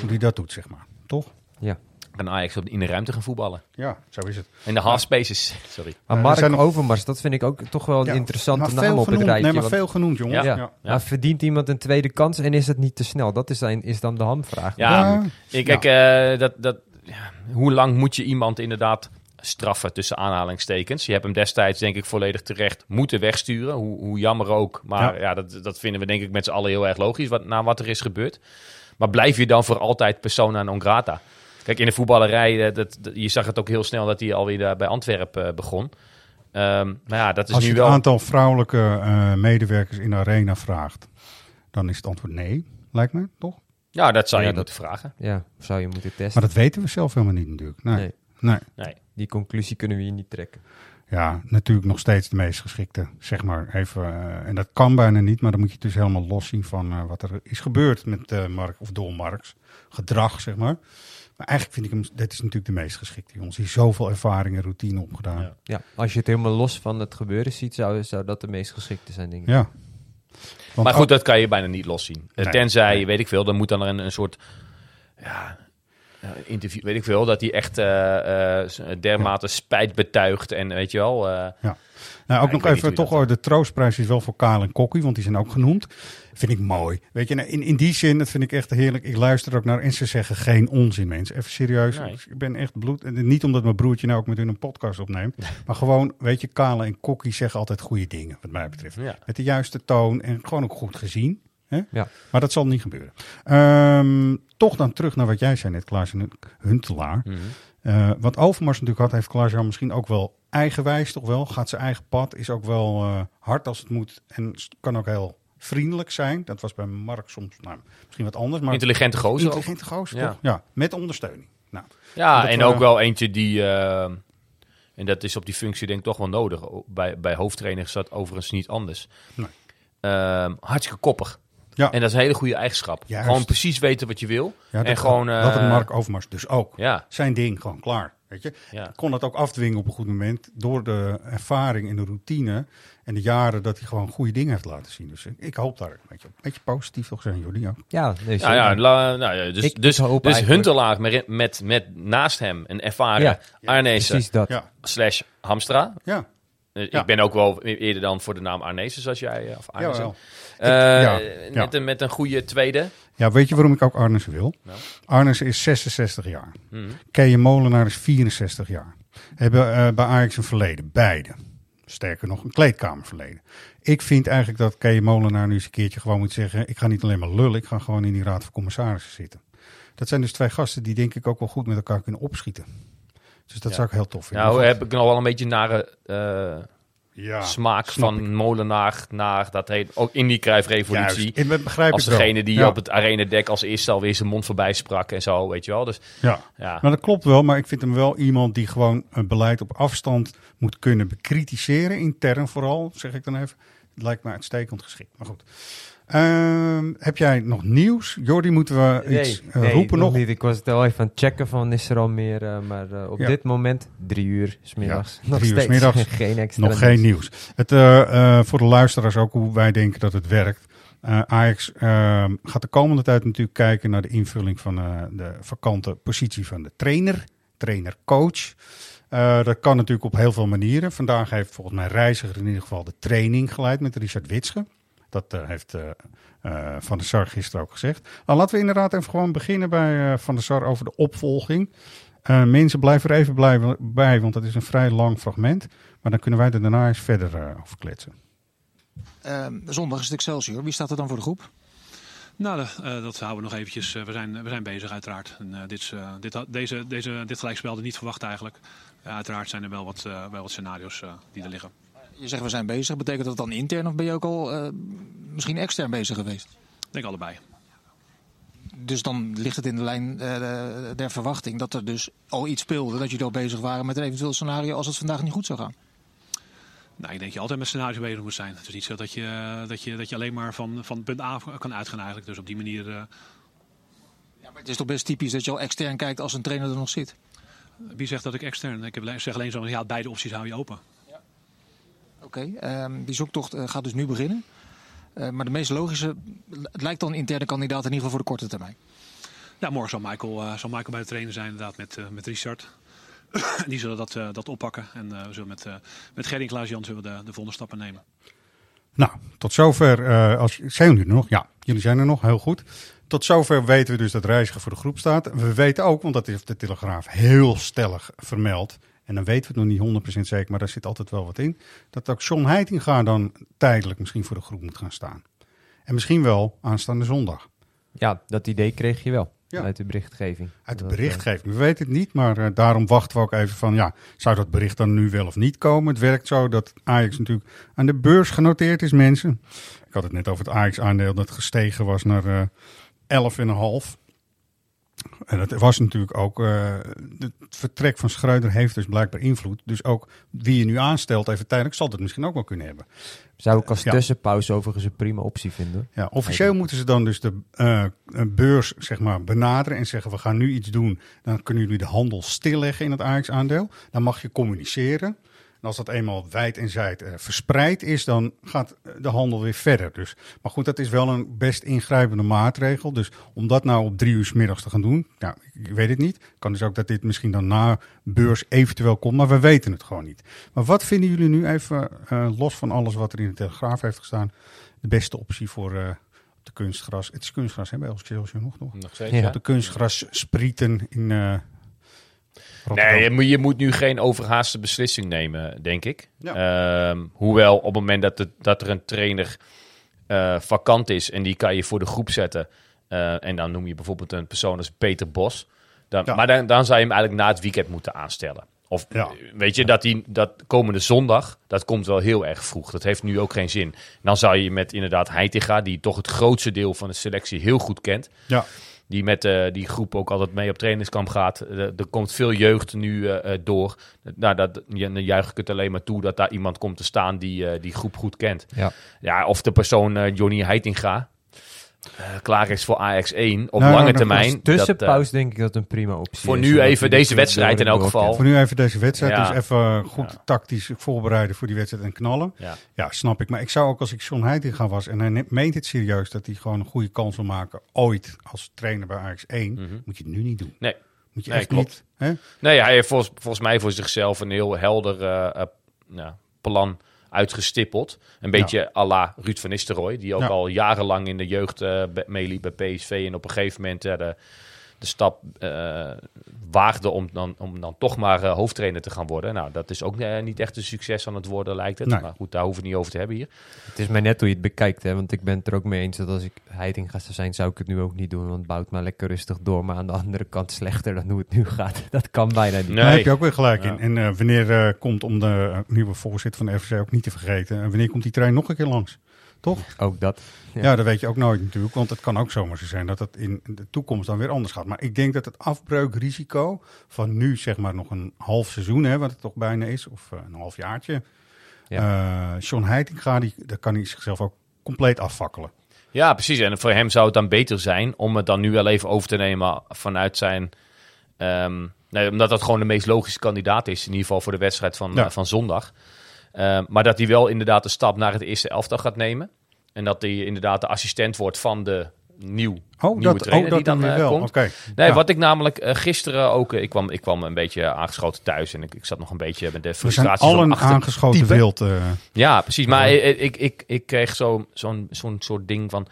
Speaker 2: hoe die dat doet, zeg maar. Toch?
Speaker 4: Ja.
Speaker 3: Kan Ajax op- in de ruimte gaan voetballen.
Speaker 2: Ja, zo is het.
Speaker 3: In de half spaces. Sorry.
Speaker 4: Maar Mark
Speaker 2: zijn nog-
Speaker 4: Overmars, dat vind ik ook toch wel een
Speaker 2: Ja,
Speaker 4: interessante naam
Speaker 2: veel
Speaker 4: op het
Speaker 2: genoemd.
Speaker 4: rijtje.
Speaker 2: Nee, maar
Speaker 4: want-
Speaker 2: veel genoemd, jongen.
Speaker 3: Ja.
Speaker 4: ja. Maar verdient iemand een tweede kans en is het niet te snel? Dat is, zijn, is dan de hamvraag.
Speaker 3: Ja, kijk, eh, dat, dat, ja, hoe lang moet je iemand inderdaad straffen tussen aanhalingstekens? Je hebt hem destijds denk ik volledig terecht moeten wegsturen. Hoe, hoe jammer ook. Maar
Speaker 2: Ja.
Speaker 3: ja, dat, dat vinden we denk ik met z'n allen heel erg logisch wat, na wat er is gebeurd. Maar blijf je dan voor altijd persona non grata? Kijk, in de voetballerij, eh, dat, dat- je zag het ook heel snel dat hij alweer daar bij Antwerpen eh, begon. Ehm, maar ja, dat is
Speaker 2: Als je
Speaker 3: nu
Speaker 2: het
Speaker 3: wel...
Speaker 2: aantal vrouwelijke eh, medewerkers in de arena vraagt, dan is het antwoord nee, lijkt me, toch?
Speaker 3: Ja, dat zou
Speaker 4: Ja,
Speaker 3: je
Speaker 4: dat-
Speaker 3: moeten vragen.
Speaker 4: Ja, zou je moeten testen.
Speaker 2: Maar dat weten we zelf helemaal niet natuurlijk. Nee.
Speaker 4: Nee.
Speaker 2: nee.
Speaker 3: Nee.
Speaker 4: Die conclusie kunnen we hier niet trekken.
Speaker 2: Ja, natuurlijk nog steeds de meest geschikte, zeg maar. Even, eh, en dat kan bijna niet, maar dan moet je het dus helemaal los zien van eh, wat er is gebeurd met eh Mark, of door Marks gedrag, zeg maar. Maar eigenlijk vind ik hem, dit is natuurlijk de meest geschikte jongens. Die zoveel ervaring en routine opgedaan.
Speaker 3: Ja.
Speaker 2: Ja.
Speaker 4: Ja, als je het helemaal los van het gebeuren ziet, zou, zou dat de meest geschikte zijn, denk ik.
Speaker 2: Want
Speaker 3: Maar goed, dat kan je bijna niet loszien. Eh,
Speaker 2: Nee,
Speaker 3: Tenzij,
Speaker 2: nee.
Speaker 3: weet ik veel, dan moet dan er een, een soort ja, interview, weet ik veel, dat hij echt eh, eh, dermate spijt betuigt en weet je wel. eh,
Speaker 2: Nou, ook nog even, toch de troostprijs is wel voor Kaal en Kokkie, want die zijn ook genoemd. Vind ik mooi. Weet je, nou, in, in die zin, dat vind ik echt heerlijk. Ik luister ook naar en ze zeggen geen onzin, mensen. Even serieus.
Speaker 3: Nee.
Speaker 2: Ik ben echt bloed. en Niet omdat mijn broertje nou ook met hun een podcast opneemt. maar gewoon, weet je, Kale en Kokkie zeggen altijd goede dingen, wat mij betreft.
Speaker 3: ja.
Speaker 2: Met de juiste toon en gewoon ook goed gezien. Hè?
Speaker 4: Ja.
Speaker 2: Maar dat zal niet gebeuren. Ehm, toch dan terug naar wat jij zei net, Klaas en Huntelaar. Eh, wat Overmars natuurlijk had, heeft Klaas-Jan misschien ook wel eigenwijs, toch wel? Gaat zijn eigen pad, is ook wel eh, hard als het moet en kan ook heel vriendelijk zijn. Dat was bij Mark soms nou, misschien wat anders, maar
Speaker 3: Intelligente gozer
Speaker 2: intelligente gozer,
Speaker 3: Ja.
Speaker 2: met ondersteuning. Nou,
Speaker 3: Ja, en
Speaker 2: we-
Speaker 3: ook wel eentje die, eh, en dat is op die functie denk ik toch wel nodig. Bij, bij hoofdtrainers is dat overigens niet anders.
Speaker 2: Nee.
Speaker 3: Ehm, hartstikke koppig.
Speaker 2: Ja.
Speaker 3: En dat is een hele goede eigenschap.
Speaker 2: Juist.
Speaker 3: Gewoon precies weten wat je wil.
Speaker 2: ja,
Speaker 3: en
Speaker 2: dat,
Speaker 3: gewoon...
Speaker 2: dat had
Speaker 3: eh,
Speaker 2: Mark Overmars dus ook.
Speaker 3: Ja,
Speaker 2: Zijn ding, gewoon klaar. Weet je?
Speaker 3: ja.
Speaker 2: kon dat ook afdwingen op een goed moment door de ervaring en de routine en de jaren dat hij gewoon goede dingen heeft laten zien. Dus ik, hoop daar een beetje, een beetje positief toch zijn, jullie ook.
Speaker 4: Ja, nee,
Speaker 3: Ja, ja, la- nou ja, dus,
Speaker 4: Ik
Speaker 3: dus,
Speaker 4: hoop
Speaker 3: dus Huntelaar met, met, met naast hem een ervaren
Speaker 4: Ja,
Speaker 3: Arnezen
Speaker 4: Precies dat.
Speaker 2: Ja,
Speaker 3: slash Hamstra.
Speaker 2: ja, Ja.
Speaker 3: Ik ben ook wel e- eerder dan voor de naam Arnezen, zoals jij, eh, of Arnezen. Eh,
Speaker 2: ja,
Speaker 3: Met. Een, met een goede tweede.
Speaker 2: Ja, weet je waarom ik ook Arnissen wil?
Speaker 3: Nou.
Speaker 2: Arnissen is 66 jaar. Keje Molenaar is 64 jaar. Hebben eh, bij Ajax een verleden, beide. Sterker nog, een kleedkamerverleden. Ik vind eigenlijk dat Keje Molenaar nu eens een keertje gewoon moet zeggen... ik ga niet alleen maar lullen, ik ga gewoon in die raad van commissarissen zitten. Dat zijn dus twee gasten die denk ik ook wel goed met elkaar kunnen opschieten. Dus dat
Speaker 3: Ja.
Speaker 2: zou ik heel tof vinden.
Speaker 3: Nou
Speaker 2: Maar
Speaker 3: heb ik nog wel een beetje nare eh,
Speaker 2: ja,
Speaker 3: smaak
Speaker 2: ik.
Speaker 3: van Molenaar naar dat heet ook in die Cruijff-revolutie.
Speaker 2: Juist, ik begrijp
Speaker 3: Als
Speaker 2: wel.
Speaker 3: degene die
Speaker 2: ja.
Speaker 3: op het arenadek als eerste alweer zijn mond voorbij sprak en zo, weet je wel. Dus
Speaker 2: Ja.
Speaker 3: ja,
Speaker 2: Nou, dat klopt wel, maar ik vind hem wel iemand die gewoon een beleid op afstand moet kunnen bekritiseren, intern vooral, zeg ik dan even. Het lijkt me uitstekend geschikt, maar goed. Ehm, heb jij nog nieuws? Jordi, moeten we iets eh,
Speaker 4: nee,
Speaker 2: roepen nog?
Speaker 4: niet. Ik was het al even aan het checken van is er al meer, eh, maar eh, op
Speaker 2: Ja.
Speaker 4: dit moment drie uur smiddags.
Speaker 2: Ja,
Speaker 4: nog
Speaker 2: drie uur
Speaker 4: steeds
Speaker 2: smiddags.
Speaker 4: geen extra
Speaker 2: Nog geen
Speaker 4: nieuws.
Speaker 2: Het, voor de luisteraars ook hoe wij denken dat het werkt. Ajax eh, gaat de komende tijd natuurlijk kijken naar de invulling van de vakante positie van de trainer, trainer-coach. Dat kan natuurlijk op heel veel manieren. Vandaag heeft volgens mij Reiziger in ieder geval de training geleid met Richard Witsche. Dat eh, heeft eh, eh, Van der Sar gisteren ook gezegd. Nou, laten we inderdaad even gewoon beginnen bij eh, Van der Sar over de opvolging. Eh, mensen blijven er even blijven bij, want dat is een vrij lang fragment. Maar dan kunnen wij er daarna eens verder over kletsen.
Speaker 5: Ehm, zondag is het Excelsior. Wie staat er dan voor de groep?
Speaker 6: Nou, eh, dat houden we nog eventjes. eh, we, zijn, we zijn bezig uiteraard. En, eh, dit, is, eh, dit, deze, deze, dit gelijkspel hadden we niet verwacht eigenlijk. Ja, uiteraard zijn er wel wat, eh, wel wat scenario's eh, die er liggen.
Speaker 5: Je zegt we zijn bezig. Betekent dat dan intern of ben je ook al eh, misschien extern bezig geweest?
Speaker 6: Ik denk allebei.
Speaker 5: Dus dan ligt het in de lijn eh, der verwachting dat er dus al iets speelde. Dat jullie al bezig waren met een eventueel scenario als het vandaag niet goed zou gaan.
Speaker 6: Nou, ik denk dat je altijd met scenario's bezig moet zijn. Het is niet zo dat je, eh, dat je, dat je alleen maar van, van punt A kan uitgaan eigenlijk. Dus op die manier... eh,
Speaker 5: Ja, maar het is toch best typisch dat je al extern kijkt als een trainer er nog zit.
Speaker 6: wie zegt dat ik extern? Ik heb- zeg alleen zo, ja, beide opties hou je open.
Speaker 5: Oké, ehm, die zoektocht eh, gaat dus nu beginnen. Eh, maar de meest logische, het lijkt dan een interne kandidaat in ieder geval voor de korte termijn.
Speaker 6: Ja, morgen zal Michael, eh, zal Michael bij de trainer zijn inderdaad met, met Richard. Die zullen dat, eh, dat oppakken. En eh, we zullen met, eh met Gerry en Klaas-Jan zullen we de, de volgende stappen nemen.
Speaker 2: Nou, tot zover. eh, als, zijn jullie er nog? Ja, jullie zijn er nog. Heel goed. Tot zover weten we dus dat Reiziger voor de groep staat. We weten ook, want dat heeft de Telegraaf heel stellig vermeld. En dan weten we het nog niet 100% zeker, maar daar zit altijd wel wat in. Dat ook John Heitinga dan tijdelijk misschien voor de groep moet gaan staan. En misschien wel aanstaande zondag.
Speaker 4: Ja, dat idee kreeg je wel.
Speaker 2: Ja.
Speaker 4: uit de berichtgeving.
Speaker 2: Uit de
Speaker 4: eh,
Speaker 2: berichtgeving. We weten het niet, maar eh, daarom wachten we ook even van, ja, zou dat bericht dan nu wel of niet komen? Het werkt zo dat Ajax natuurlijk aan de beurs genoteerd is, mensen. Ik had het net over het Ajax-aandeel dat gestegen was naar eh 11,5. En dat was natuurlijk ook, eh, het vertrek van Schreuder heeft dus blijkbaar invloed. Dus ook wie je nu aanstelt even tijdelijk, zal dat misschien ook wel kunnen hebben.
Speaker 4: Zou ik als
Speaker 2: Ja.
Speaker 4: tussenpauze overigens een prima optie vinden.
Speaker 2: Ja, officieel moeten ze dan dus de eh, beurs zeg maar, benaderen en zeggen: we gaan nu iets doen. Dan kunnen jullie de handel stilleggen in het Ajax-aandeel. Dan mag je communiceren. En als dat eenmaal wijd en zijd eh, verspreid is, dan gaat eh, de handel weer verder. Dus, maar goed, dat is wel een best ingrijpende maatregel. Dus om dat nou op drie uur 's middags te gaan doen, nou, ik weet het niet. Kan dus ook dat dit misschien dan na beurs eventueel komt, maar we weten het gewoon niet. Maar wat vinden jullie nu even, eh, los van alles wat er in de Telegraaf heeft gestaan, de beste optie voor de kunstgras? Het is kunstgras, hè, bij Excelsior nog, nog?
Speaker 3: Nog steeds,
Speaker 4: Ja.
Speaker 2: De kunstgras sprieten in Rotterdam.
Speaker 3: Nee, je moet, je moet nu geen overhaaste beslissing nemen, denk ik.
Speaker 2: Ja.
Speaker 3: Ehm, hoewel op het moment dat, er een trainer eh, vakant is en die kan je voor de groep zetten. eh, en dan noem je bijvoorbeeld een persoon als Peter Bos. Dan,
Speaker 2: Ja.
Speaker 3: Maar dan, dan zou je hem eigenlijk na het weekend moeten aanstellen. Of
Speaker 2: Ja.
Speaker 3: weet je, dat, die, dat komende zondag, dat komt wel heel erg vroeg. Dat heeft nu ook geen zin. Dan zou je met inderdaad Heitinga, die toch het grootste deel van de selectie heel goed kent.
Speaker 2: Ja,
Speaker 3: Die met eh, die groep ook altijd mee op trainingskamp gaat. Eh, er komt veel jeugd nu eh, door. Nou, dat, dan juich ik het alleen maar toe dat daar iemand komt te staan die die groep goed kent.
Speaker 4: Ja.
Speaker 3: Ja, of de persoon Johnny Heitinga klaar is voor Ajax 1 op
Speaker 2: Nou,
Speaker 3: lange
Speaker 2: nou,
Speaker 3: termijn. Dat,
Speaker 4: tussenpauze denk ik dat een prima optie
Speaker 3: voor
Speaker 4: is.
Speaker 3: nu
Speaker 4: zodat
Speaker 3: even deze wedstrijd in elk geval.
Speaker 2: voor nu even deze wedstrijd.
Speaker 3: Ja.
Speaker 2: Dus even goed tactisch voorbereiden voor die wedstrijd en knallen.
Speaker 3: ja.
Speaker 2: Ja, snap ik. Maar ik zou ook als ik John Heitinga was en hij meent het serieus dat hij gewoon een goede kans wil maken ooit als trainer bij Ajax 1,
Speaker 3: Mhm.
Speaker 2: moet je het nu niet doen.
Speaker 3: Nee.
Speaker 2: Moet je
Speaker 3: Nee,
Speaker 2: echt
Speaker 3: klopt.
Speaker 2: niet. Hè?
Speaker 3: Nee, hij heeft volgens, volgens mij voor zichzelf een heel helder eh, eh, plan uitgestippeld. Een beetje à la Ruud van Nistelrooy, die ook
Speaker 2: Ja.
Speaker 3: al jarenlang in de jeugd be- meeliep bij PSV. En op een gegeven moment de, de stap eh, waagde om dan, om dan toch maar eh, hoofdtrainer te gaan worden. Nou, dat is ook eh, niet echt een succes aan het worden, lijkt het.
Speaker 2: Nee.
Speaker 3: Maar goed, daar hoeven we het niet over te hebben hier.
Speaker 4: Het is maar net hoe je het bekijkt, hè? want ik ben het er ook mee eens dat als ik Heitinga zou zijn, zou ik het nu ook niet doen. Want bouwt maar lekker rustig door, maar aan de andere kant slechter dan hoe het nu gaat. Dat kan bijna niet.
Speaker 3: Nee.
Speaker 2: Daar heb je ook weer gelijk
Speaker 3: Ja.
Speaker 2: in. En wanneer eh, komt, om de nieuwe voorzitter van de FVC ook niet te vergeten, en wanneer komt die trein nog een keer langs? Toch?
Speaker 4: Ook dat.
Speaker 2: Ja.
Speaker 4: Ja.
Speaker 2: dat weet je ook nooit natuurlijk. Want het kan ook zomaar zo zijn dat het in de toekomst dan weer anders gaat. Maar ik denk dat het afbreukrisico van nu zeg maar nog een half seizoen, hè, wat het toch bijna is, of eh, een half jaartje.
Speaker 4: Ja.
Speaker 2: Eh John Heitinga, die, daar kan hij zichzelf ook compleet afvakkelen.
Speaker 3: Ja, precies. En voor hem zou het dan beter zijn om het dan nu wel even over te nemen vanuit zijn. ehm, nee, omdat dat gewoon de meest logische kandidaat is, in ieder geval voor de wedstrijd van,
Speaker 2: Ja.
Speaker 3: eh, van zondag. Ehm, maar dat hij wel inderdaad de stap naar het eerste elftal gaat nemen. En dat hij inderdaad de assistent wordt van de nieuw,
Speaker 2: Oh,
Speaker 3: nieuwe
Speaker 2: dat,
Speaker 3: trainer
Speaker 2: oh, dat
Speaker 3: die dan eh,
Speaker 2: wel.
Speaker 3: komt.
Speaker 2: Oké.
Speaker 3: Nee,
Speaker 2: Ja.
Speaker 3: wat ik namelijk eh, gisteren ook... eh, ik, kwam, ik kwam een beetje aangeschoten thuis en ik, ik zat nog een beetje met de
Speaker 2: We zijn aangeschoten wild. eh.
Speaker 3: Ja, precies. Maar ik, ik, ik, ik kreeg zo- zo'n zo'n soort ding van...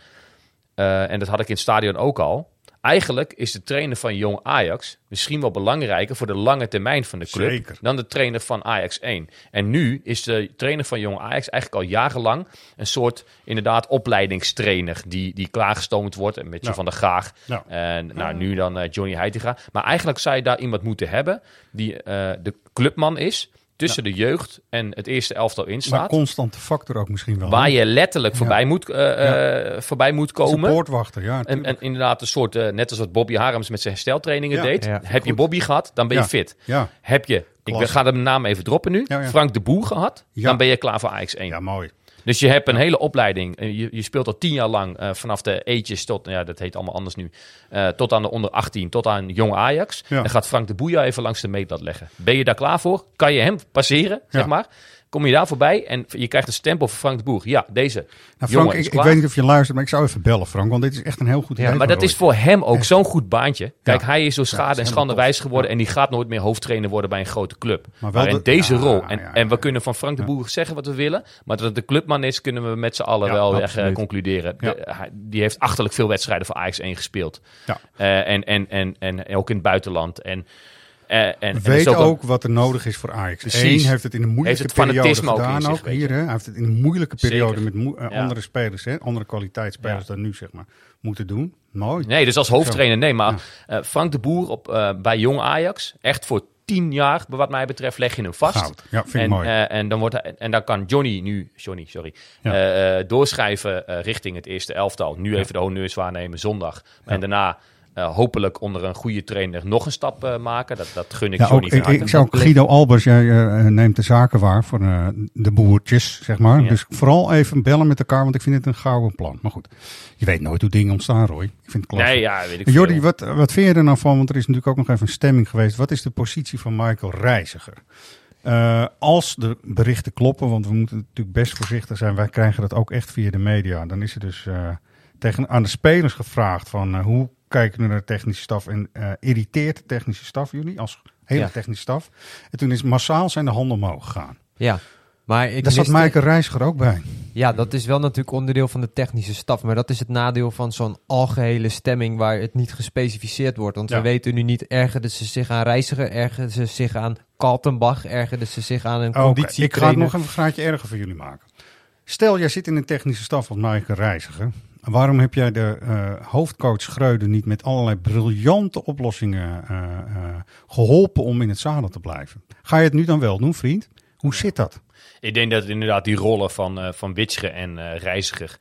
Speaker 3: en dat had ik in het stadion ook al. Eigenlijk is de trainer van Jong Ajax misschien wel belangrijker voor de lange termijn van de club
Speaker 2: Zeker.
Speaker 3: dan de trainer van Ajax 1. En nu is de trainer van Jong Ajax eigenlijk al jarenlang een soort inderdaad opleidingstrainer die, die klaargestoomd wordt en met je
Speaker 2: Ja.
Speaker 3: van der Graag.
Speaker 2: Ja.
Speaker 3: En nou, nu dan eh, Johnny Heitinga. Maar eigenlijk zou je daar iemand moeten hebben die eh, de clubman is, tussen de jeugd en het eerste elftal
Speaker 2: Maar
Speaker 3: instaat.
Speaker 2: constante factor ook misschien wel.
Speaker 3: Waar je letterlijk voorbij, moet, eh, eh, voorbij moet komen.
Speaker 2: Supportwachter, ja.
Speaker 3: En, en inderdaad een soort, eh, net als wat Bobby Harms met zijn hersteltrainingen deed. Heb je. Bobby gehad, dan ben je fit. Heb je, ik ga de naam even droppen nu. Frank de Boer gehad, dan ben je klaar voor Ajax 1.
Speaker 2: ja, mooi.
Speaker 3: Dus je hebt een hele opleiding. Eh, Je, je speelt al tien jaar lang eh, vanaf de eetjes tot, ja, dat heet allemaal anders nu, eh, tot aan de onder 18, tot aan jong Ajax.
Speaker 2: Ja.
Speaker 3: Dan gaat Frank de Boer jou even langs de meetlat leggen. Ben je daar klaar voor? Kan je hem passeren, zeg maar? Kom je daar voorbij en je krijgt een stempel van Frank de Boer. Ja, deze
Speaker 2: Nou, Frank,
Speaker 3: jongen
Speaker 2: ik, weet niet of je luistert, maar ik zou even bellen, Frank. Want dit is echt een heel goed idee.
Speaker 3: Ja, maar dat is voor hem ook zo'n goed baantje. Kijk,
Speaker 2: Ja.
Speaker 3: hij is
Speaker 2: Ja,
Speaker 3: schade en schande wijs geworden. En die gaat nooit meer hoofdtrainer worden bij een grote club.
Speaker 2: Maar
Speaker 3: Maar,
Speaker 2: wel
Speaker 3: in
Speaker 2: de-
Speaker 3: deze rol. En, en we kunnen van Frank de. Boer zeggen wat we willen. Maar dat het de clubman is, kunnen we met z'n allen wel echt eh, concluderen.
Speaker 2: Ja.
Speaker 3: De- hij- die heeft achterlijk veel wedstrijden voor Ajax 1 gespeeld.
Speaker 2: Ja.
Speaker 3: Eh, en, en, en, en ook in het buitenland. En en, en er
Speaker 2: Weet ook, wat er nodig is voor Ajax.
Speaker 3: Precies.
Speaker 2: Eén heeft het in een moeilijke
Speaker 3: het
Speaker 2: periode
Speaker 3: ook
Speaker 2: gedaan
Speaker 3: zich,
Speaker 2: ook. Hier, hè. Hij heeft het in een moeilijke periode
Speaker 3: Zeker.
Speaker 2: met eh,
Speaker 3: Ja.
Speaker 2: andere spelers, hè, andere kwaliteitsspelers dan nu, zeg maar, moeten doen. Mooi.
Speaker 3: Nee, dus als hoofdtrainer nee. Maar eh, Frank de Boer op, eh, bij Jong Ajax, echt voor tien jaar, wat mij betreft, leg je hem vast.
Speaker 2: Goud. Ja, vind ik
Speaker 3: en,
Speaker 2: mooi.
Speaker 3: eh, en, dan wordt hij- en dan kan Johnny nu, Johnny, sorry,
Speaker 2: Ja.
Speaker 3: eh, eh, doorschrijven eh, richting het eerste elftal. Nu even de honneurs waarnemen zondag. En daarna eh, hopelijk onder een goede trainer nog een stap eh, maken. Dat, dat gun ik
Speaker 2: Ja,
Speaker 3: Johnny van
Speaker 2: ik, ik zou ook Guido Albers, jij eh, neemt de zaken waar voor de boertjes, zeg maar.
Speaker 3: Ja.
Speaker 2: Dus vooral even bellen met elkaar, want ik vind het een gouden plan. Maar goed, je weet nooit hoe dingen ontstaan, Roy. Ik vind het.
Speaker 3: Nee, ja, weet ik
Speaker 2: Jordi,
Speaker 3: veel.
Speaker 2: wat, wat vind je er nou van? Want er is natuurlijk ook nog even een stemming geweest. Wat is de positie van Michael Reiziger? Als de berichten kloppen, want we moeten natuurlijk best voorzichtig zijn. Wij krijgen dat ook echt via de media. Dan is er dus tegen, aan de spelers gevraagd van hoe kijken we naar de technische staf? En eh, irriteert de technische staf jullie als hele
Speaker 4: Ja.
Speaker 2: technische staf? En toen is massaal zijn de handen omhoog gegaan.
Speaker 4: Ja. Maar ik
Speaker 2: Daar zat Michael Reiziger ook bij.
Speaker 4: Ja, dat is wel natuurlijk onderdeel van de technische staf. Maar dat is het nadeel van zo'n algehele stemming waar het niet gespecificeerd wordt. Want
Speaker 2: Ja.
Speaker 4: we weten nu niet, ergerden ze zich aan Reiziger, ergerden ze zich aan Kaltenbach, ergerden ze zich aan een conditie.
Speaker 2: Ik ga het nog een graadje erger voor jullie maken. Stel, jij zit in een technische staf als Michael Reiziger. Waarom heb jij de eh, hoofdcoach Schreuder niet met allerlei briljante oplossingen eh, eh, geholpen om in het zadel te blijven? Ga je het nu dan wel doen, vriend? Hoe zit dat?
Speaker 3: Ik denk dat inderdaad die rollen van, van Witsche en Reiziger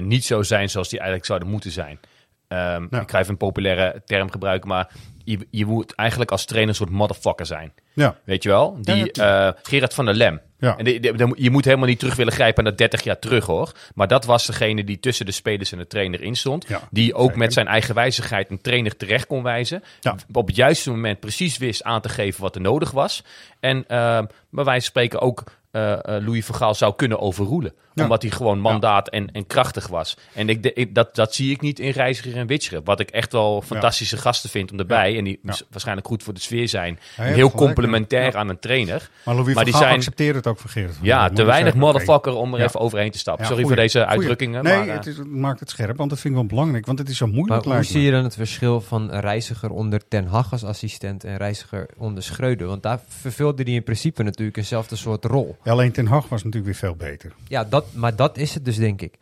Speaker 3: niet zo zijn zoals die eigenlijk zouden moeten zijn. Ehm,
Speaker 2: Ja.
Speaker 3: Ik ga even een populaire term gebruiken, maar je, je moet eigenlijk als trainer een soort motherfucker zijn.
Speaker 2: Ja,
Speaker 3: Weet je wel? Die
Speaker 2: ja,
Speaker 3: eh, Gerard van der Lem.
Speaker 2: ja.
Speaker 3: En die- die- die- je moet helemaal niet terug willen grijpen naar 30 jaar terug hoor. Maar dat was degene die tussen de spelers en de trainer in stond.
Speaker 2: Ja,
Speaker 3: die ook
Speaker 2: zeker.
Speaker 3: met zijn eigen wijzigheid een trainer terecht kon wijzen.
Speaker 2: Ja.
Speaker 3: Op het juiste moment precies wist aan te geven wat er nodig was. En ehm bij wijze van spreken ook eh, eh, Louis van Gaal zou kunnen overroelen.
Speaker 2: Ja.
Speaker 3: Omdat hij gewoon mandaat en, en krachtig was. En ik, de- ik- dat, dat zie ik niet in Reiziger en Witscher. Wat ik echt wel fantastische gasten vind om erbij. En die
Speaker 2: Ja.
Speaker 3: waarschijnlijk goed voor de sfeer zijn. Heel complementair
Speaker 2: ja.
Speaker 3: aan een trainer.
Speaker 2: Maar Louis
Speaker 3: Maar die zijn-
Speaker 2: accepteert het ook der
Speaker 3: Ja, te weinig motherfucker om er
Speaker 2: Ja.
Speaker 3: even overheen te stappen.
Speaker 2: Ja,
Speaker 3: Sorry
Speaker 2: goeie,
Speaker 3: voor deze
Speaker 2: goeie.
Speaker 3: uitdrukkingen.
Speaker 2: Nee,
Speaker 3: maar, eh,
Speaker 2: het, is, het maakt het scherp, want dat vind ik wel belangrijk. Want het is zo
Speaker 4: Maar
Speaker 2: moeilijk.
Speaker 4: hoe
Speaker 2: lijkt
Speaker 4: zie je dan het verschil van Reiziger onder Ten Hag als assistent en Reiziger onder Schreuder? Want daar vervulde hij in principe natuurlijk eenzelfde soort rol.
Speaker 2: Alleen Ten Hag was natuurlijk weer veel beter.
Speaker 4: Ja, dat, maar dat is het dus, denk ik.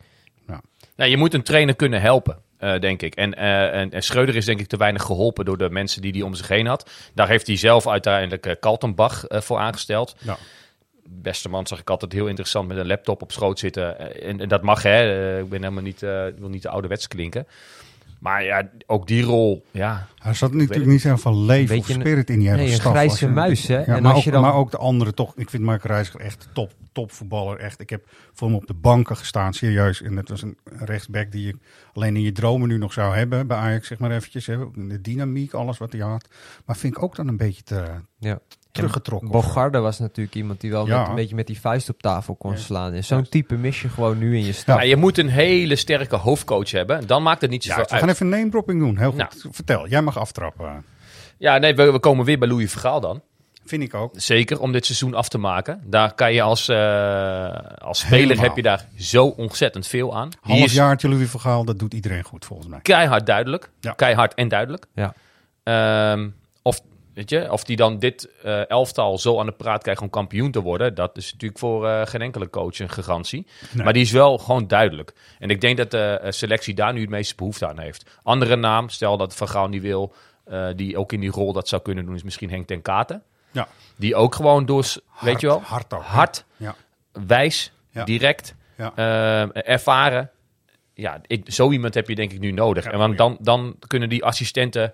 Speaker 3: nou, je moet een trainer kunnen helpen, eh, denk ik. En, eh, en, en Schreuder is denk ik te weinig geholpen door de mensen die hij om zich heen had. Daar heeft hij zelf uiteindelijk eh, Kaltenbach eh, voor aangesteld.
Speaker 2: Ja.
Speaker 3: Beste man zag ik altijd heel interessant met een laptop op schoot zitten. En, en dat mag, hè. Ik ben helemaal niet, eh, ik wil niet te ouderwets klinken. Maar ja, ook die rol, ja.
Speaker 2: Hij zat natuurlijk niet zo van leven of spirit in die hele
Speaker 4: nee, een grijze muis, hè?
Speaker 2: Ja,
Speaker 4: En
Speaker 2: maar,
Speaker 4: als
Speaker 2: ook,
Speaker 4: je dan-
Speaker 2: maar ook de andere toch. Ik vind Mark Reiziger echt top, topvoetballer. Echt. Ik heb voor hem op de banken gestaan, serieus. En het was een rechtsback die je alleen in je dromen nu nog zou hebben bij Ajax, zeg maar eventjes. Hè. De dynamiek, alles wat hij had. Maar vind ik ook dan een beetje te
Speaker 4: Ja.
Speaker 2: Teruggetrokken.
Speaker 4: Bogarde was natuurlijk iemand die wel
Speaker 2: Ja.
Speaker 4: met, een beetje met die vuist op tafel kon slaan. En zo'n type mis je gewoon nu in je staf.
Speaker 3: Maar je moet een hele sterke hoofdcoach hebben. Dan maakt het niet
Speaker 2: Ja,
Speaker 3: zoveel
Speaker 2: we
Speaker 3: uit.
Speaker 2: gaan even een name dropping doen. Heel goed.
Speaker 3: Nou.
Speaker 2: Vertel, jij mag aftrappen.
Speaker 3: Ja, nee, we, we komen weer bij Louis Vergaal dan.
Speaker 2: Vind ik ook.
Speaker 3: Zeker om dit seizoen af te maken. Daar kan je als, eh, als speler
Speaker 2: Helemaal.
Speaker 3: heb je daar zo ontzettend veel aan. Die is
Speaker 2: Halfjaartje Louis Vergaal, dat doet iedereen goed volgens mij.
Speaker 3: keihard duidelijk.
Speaker 2: Ja.
Speaker 3: Keihard en duidelijk.
Speaker 4: Ja.
Speaker 3: Ehm, weet je, of die dan dit eh, elftal zo aan de praat krijgt om kampioen te worden, dat is natuurlijk voor eh, geen enkele coach een garantie.
Speaker 2: Nee.
Speaker 3: Maar die is wel gewoon duidelijk. En ik denk dat de eh, selectie daar nu het meeste behoefte aan heeft. Andere naam, stel dat Van Gaal niet wil, die ook in die rol dat zou kunnen doen, is misschien Henk ten Katen.
Speaker 2: Ja.
Speaker 3: Die ook gewoon door, weet je wel,
Speaker 2: Hard ook.
Speaker 3: hard,
Speaker 2: Ja.
Speaker 3: wijs,
Speaker 2: Ja.
Speaker 3: direct, ervaren. Ja, ik, zo iemand heb je denk ik nu nodig. En want dan, dan kunnen die assistenten,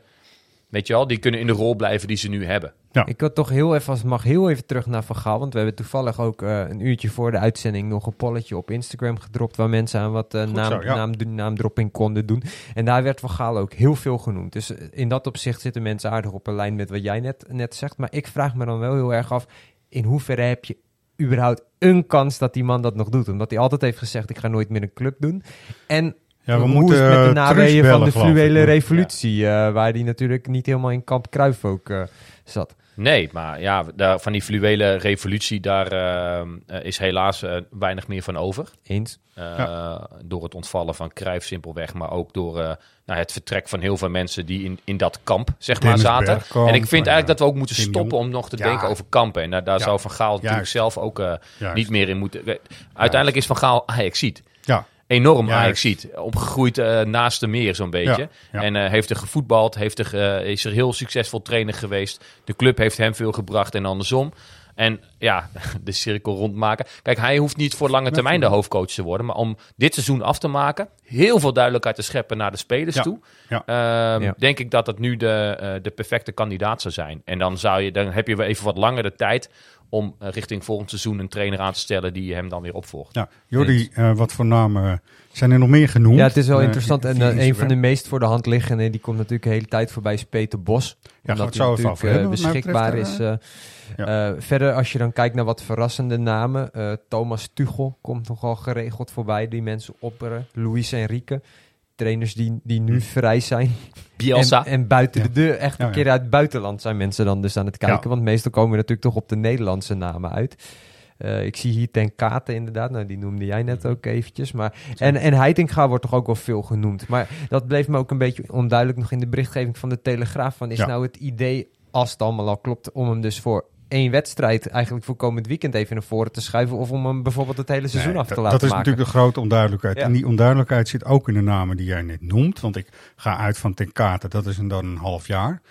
Speaker 3: weet je wel, die kunnen in de rol blijven die ze nu hebben.
Speaker 4: Ik wil toch heel even, als het mag, heel even terug naar Van Gaal. Want we hebben toevallig ook eh, een uurtje voor de uitzending nog een polletje op Instagram gedropt. Waar mensen aan wat
Speaker 2: Goed
Speaker 4: naam,
Speaker 2: zo, ja.
Speaker 4: naam, naamdropping konden doen. En daar werd Van Gaal ook heel veel genoemd. Dus eh, in dat opzicht zitten mensen aardig op een lijn met wat jij net, net zegt. Maar ik vraag me dan wel heel erg af, in hoeverre heb je überhaupt een kans dat die man dat nog doet? Omdat hij altijd heeft gezegd, ik ga nooit meer een club doen. En
Speaker 2: Ja, we
Speaker 4: Hoe
Speaker 2: moeten
Speaker 4: is het met de
Speaker 2: eh,
Speaker 4: naweeën van de fluwele
Speaker 2: Ja.
Speaker 4: revolutie, eh, waar die natuurlijk niet helemaal in kamp Kruif ook eh, zat.
Speaker 3: Nee, maar ja, daar, van die fluwele revolutie, daar is helaas weinig meer van over.
Speaker 4: Eens.
Speaker 3: Eh, Door het ontvallen van Cruijff simpelweg, maar ook door eh, nou, het vertrek van heel veel mensen die in, in dat kamp zeg maar, zaten.
Speaker 2: Bergkamp,
Speaker 3: en ik vind
Speaker 2: ja.
Speaker 3: eigenlijk dat we ook moeten stoppen om nog te
Speaker 2: Ja.
Speaker 3: denken over kampen. En daar, daar
Speaker 2: Ja.
Speaker 3: zou Van Gaal natuurlijk zelf ook eh, niet meer in moeten. Uiteindelijk is Van Gaal Ajaxiet.
Speaker 2: Ja,
Speaker 3: Enorm
Speaker 2: Juist.
Speaker 3: Ajaxiet. Opgegroeid eh, naast de meer zo'n beetje.
Speaker 2: Ja, ja.
Speaker 3: En eh, heeft er gevoetbald. Heeft er, eh, is er heel succesvol trainer geweest. De club heeft hem veel gebracht en andersom. En ja, de cirkel rondmaken. Kijk, hij hoeft niet voor lange termijn de hoofdcoach te worden. Maar om dit seizoen af te maken. Heel veel duidelijkheid te scheppen naar de spelers
Speaker 2: Ja,
Speaker 3: toe.
Speaker 2: ja.
Speaker 3: ehm,
Speaker 4: Ja.
Speaker 3: Denk ik dat het nu de, eh, de perfecte kandidaat zou zijn. En dan, zou je, dan heb je weer even wat langer de tijd. Om eh, richting volgend seizoen een trainer aan te stellen die hem dan weer opvolgt.
Speaker 2: ja. Jordi, eh, wat voor namen zijn er nog meer genoemd?
Speaker 4: Ja, het is wel
Speaker 2: Eh,
Speaker 4: interessant. En eh, een van de meest voor de hand liggende, die komt natuurlijk de hele tijd voorbij, is Peter Bos.
Speaker 2: we
Speaker 4: omdat
Speaker 2: het
Speaker 4: hij natuurlijk eh,
Speaker 2: hebben,
Speaker 4: beschikbaar
Speaker 2: betreft,
Speaker 4: is.
Speaker 2: eh.
Speaker 4: eh.
Speaker 2: Ja.
Speaker 4: Eh, verder, als je dan kijkt naar wat verrassende namen. eh, Thomas Tuchel komt nogal geregeld voorbij, die mensen opperen. Luis Enrique. Trainers die, die nu vrij zijn.
Speaker 3: Bielsa.
Speaker 4: En, en buiten
Speaker 2: Ja.
Speaker 4: de deur, echt een
Speaker 2: Ja, ja.
Speaker 4: keer uit het buitenland zijn mensen dan dus aan het kijken.
Speaker 2: Ja.
Speaker 4: Want meestal komen we natuurlijk toch op de Nederlandse namen uit. Eh, ik zie hier Ten Kate inderdaad, nou die noemde jij net ook eventjes. Maar, en, en Heitinga wordt toch ook wel veel genoemd. Maar dat bleef me ook een beetje onduidelijk nog in de berichtgeving van de Telegraaf. Van is
Speaker 2: Ja.
Speaker 4: nou het idee, als het allemaal al klopt, om hem dus voor één wedstrijd eigenlijk voor komend weekend even naar voren te schuiven. Of om hem bijvoorbeeld het hele seizoen
Speaker 2: Nee,
Speaker 4: af te
Speaker 2: dat-
Speaker 4: laten
Speaker 2: Dat is
Speaker 4: maken.
Speaker 2: natuurlijk de grote onduidelijkheid.
Speaker 4: Ja.
Speaker 2: En die onduidelijkheid zit ook in de namen die jij net noemt. Want ik ga uit van Ten Kate, dat is dan een half jaar.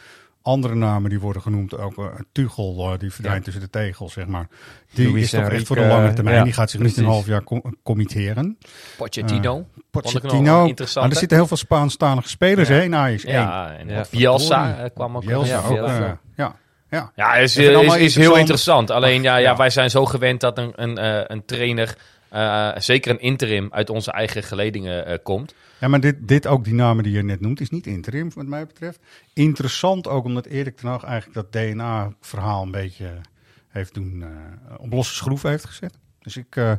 Speaker 2: Andere namen die worden genoemd, ook eh, Tuchel, eh, die verdwijnt
Speaker 4: Ja.
Speaker 2: tussen de tegels, zeg maar. Die is toch echt voor de lange termijn.
Speaker 4: ja,
Speaker 2: die gaat zich niet een half jaar com- committeren.
Speaker 3: Pochettino. Nog
Speaker 2: Pochettino, maar er zitten heel veel Spaanstalige spelers
Speaker 3: Ja.
Speaker 2: hè, in Ajax.
Speaker 3: Ja, en. Bielsa eh, kwam ook
Speaker 2: Bielsa
Speaker 3: ja,
Speaker 2: ook. Eh, ja, ja.
Speaker 3: Ja, is, is, is heel
Speaker 2: interessant.
Speaker 3: Alleen ja, ja,
Speaker 2: Ja.
Speaker 3: wij zijn zo gewend dat een, een, eh, een trainer, eh, zeker een interim, uit onze eigen geledingen eh, komt.
Speaker 2: Ja, maar dit, dit ook, die namen die je net noemt, is niet interim, wat mij betreft. Interessant ook omdat Erik ten Hag eigenlijk dat DNA-verhaal een beetje heeft doen, eh, op losse schroeven heeft gezet. Dus ik, eh,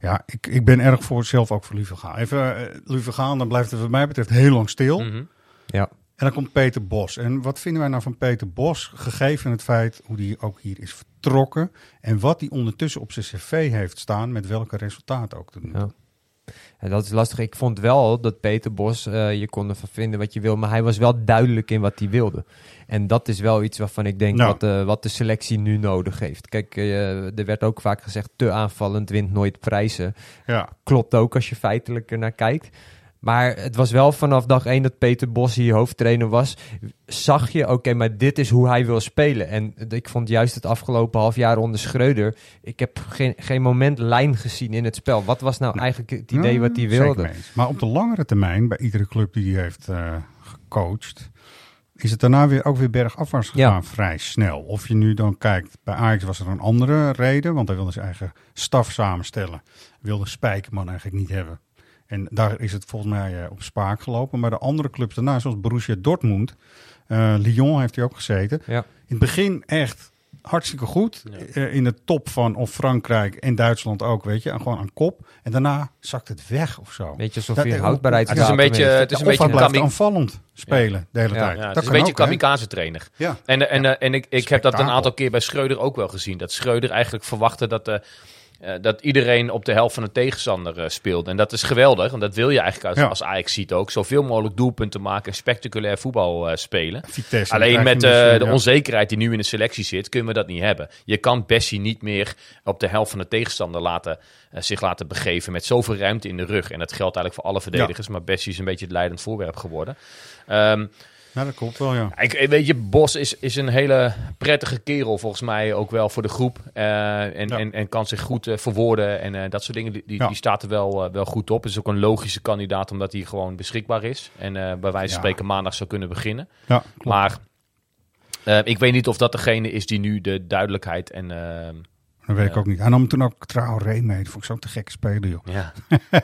Speaker 2: ja, ik, ik ben erg voor zelf ook voor Gaal. Even uh, dan blijft het wat mij betreft heel lang stil.
Speaker 3: Mhm.
Speaker 4: Ja.
Speaker 2: En dan komt Peter Bos. En wat vinden wij nou van Peter Bos, gegeven het feit hoe die ook hier is vertrokken en wat hij ondertussen op zijn cv heeft staan, met welke resultaten ook te doen.
Speaker 4: Ja. En dat is lastig. Ik vond wel dat Peter Bos, eh, je kon ervan vinden wat je wil, maar hij was wel duidelijk in wat hij wilde. En dat is wel iets waarvan ik denk
Speaker 2: Nou.
Speaker 4: wat, de, wat de selectie nu nodig heeft. Kijk, eh, er werd ook vaak gezegd, te aanvallend wint nooit prijzen.
Speaker 2: Ja,
Speaker 4: Klopt ook als je feitelijk er naar kijkt. Maar het was wel vanaf dag één dat Peter Bos hier hoofdtrainer was. Zag je, oké, maar dit is hoe hij wil spelen. En ik vond juist het afgelopen half jaar onder Schreuder. Ik heb geen, geen moment lijn gezien in het spel. Wat was nou eigenlijk het idee wat hij wilde?
Speaker 2: Maar op de langere termijn, bij iedere club die hij heeft eh, gecoacht, is het daarna weer ook weer bergafwaarts
Speaker 4: Ja.
Speaker 2: gegaan, vrij snel. Of je nu dan kijkt, bij Ajax was er een andere reden, want hij wilde zijn eigen staf samenstellen. Wilde Spijkerman eigenlijk niet hebben. En daar is het volgens mij eh, op spaak gelopen. Maar de andere clubs daarna, zoals Borussia Dortmund, eh, Lyon heeft hij ook gezeten.
Speaker 4: Ja.
Speaker 2: In het begin echt hartstikke goed.
Speaker 3: Ja.
Speaker 2: Eh, in de top van of Frankrijk en Duitsland ook, weet je. En gewoon aan kop. En daarna zakt het weg of zo.
Speaker 4: Weet je, alsof
Speaker 2: Dat-
Speaker 4: hij een
Speaker 2: ja,
Speaker 4: houdbaarheidsdatum
Speaker 3: het is een beetje- het is een beetje
Speaker 2: blijft aanvallend spelen de hele
Speaker 4: Ja.
Speaker 2: tijd.
Speaker 3: Ja, het
Speaker 2: dat
Speaker 3: is een beetje kamikaze trainer.
Speaker 2: Ja.
Speaker 3: En, en, en ik, ik heb dat een aantal keer bij Schreuder ook wel gezien. Dat Schreuder eigenlijk verwachtte dat, eh, eh, dat iedereen op de helft van de tegenstander eh, speelde. En dat is geweldig, want dat wil je eigenlijk als,
Speaker 2: Ja.
Speaker 3: als Ajax ziet ook. Zoveel mogelijk doelpunten maken en spectaculair voetbal eh, spelen.
Speaker 2: Vitesse.
Speaker 3: Alleen met
Speaker 2: dus,
Speaker 3: de
Speaker 2: ja.
Speaker 3: onzekerheid die nu in de selectie zit, kunnen we dat niet hebben. Je kan Bessie niet meer op de helft van de tegenstander laten, zich laten begeven met zoveel ruimte in de rug. En dat geldt eigenlijk voor alle verdedigers, maar Bessie is een beetje het leidend voorwerp geworden. Ehm,
Speaker 2: Ja, dat klopt wel, ja.
Speaker 3: ik, weet je, Bos is, is een hele prettige kerel volgens mij ook wel voor de groep. Eh, en,
Speaker 2: Ja.
Speaker 3: en, en kan zich goed eh, verwoorden en eh, dat soort dingen. Die, die,
Speaker 2: Ja.
Speaker 3: die staat er wel, wel goed op. Is ook een logische kandidaat omdat hij gewoon beschikbaar is. En bij wijze van
Speaker 2: Ja.
Speaker 3: spreken maandag zou kunnen beginnen.
Speaker 2: ja klopt.
Speaker 3: Maar ik weet niet of dat degene is die nu de duidelijkheid en,
Speaker 2: Dat weet ik ook niet. Hij nam toen ook Traoré mee. Dat vond ik zo'n te gekke speler, joh.
Speaker 3: Ja,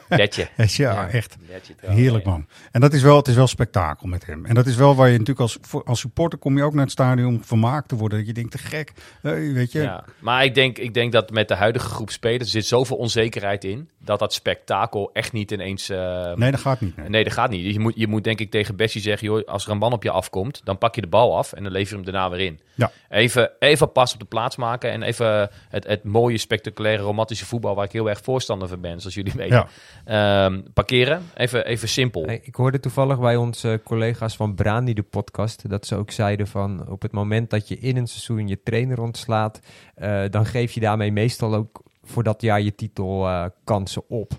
Speaker 3: Detje.
Speaker 2: Ja,
Speaker 3: Ja.
Speaker 2: echt.
Speaker 3: Detje
Speaker 2: Heerlijk man. En dat is wel, het is wel spektakel met hem. En dat is wel waar je natuurlijk als, als supporter kom je ook naar het stadion om vermaakt te worden. Dat je denkt, te gek. Weet je.
Speaker 3: Ja, maar ik denk, ik denk dat met de huidige groep spelers er zit zoveel onzekerheid in dat dat spektakel echt niet ineens. eh,
Speaker 2: Nee, dat gaat niet. Nee.
Speaker 3: Nee, dat gaat niet. Je moet, je moet denk ik tegen Bessie zeggen, joh, als er een man op je afkomt, dan pak je de bal af en dan lever je hem daarna weer in.
Speaker 2: Ja.
Speaker 3: Even, even pas op de plaats maken en even het, het mooie, spectaculaire, romantische voetbal waar ik heel erg voorstander van ben, zoals jullie weten. Ehm, parkeren, even, even simpel.
Speaker 4: Hey, ik hoorde toevallig bij onze collega's van Brani, de podcast, dat ze ook zeiden van op het moment dat je in een seizoen je trainer ontslaat, eh, dan geef je daarmee meestal ook voor dat jaar je titel eh, kansen op.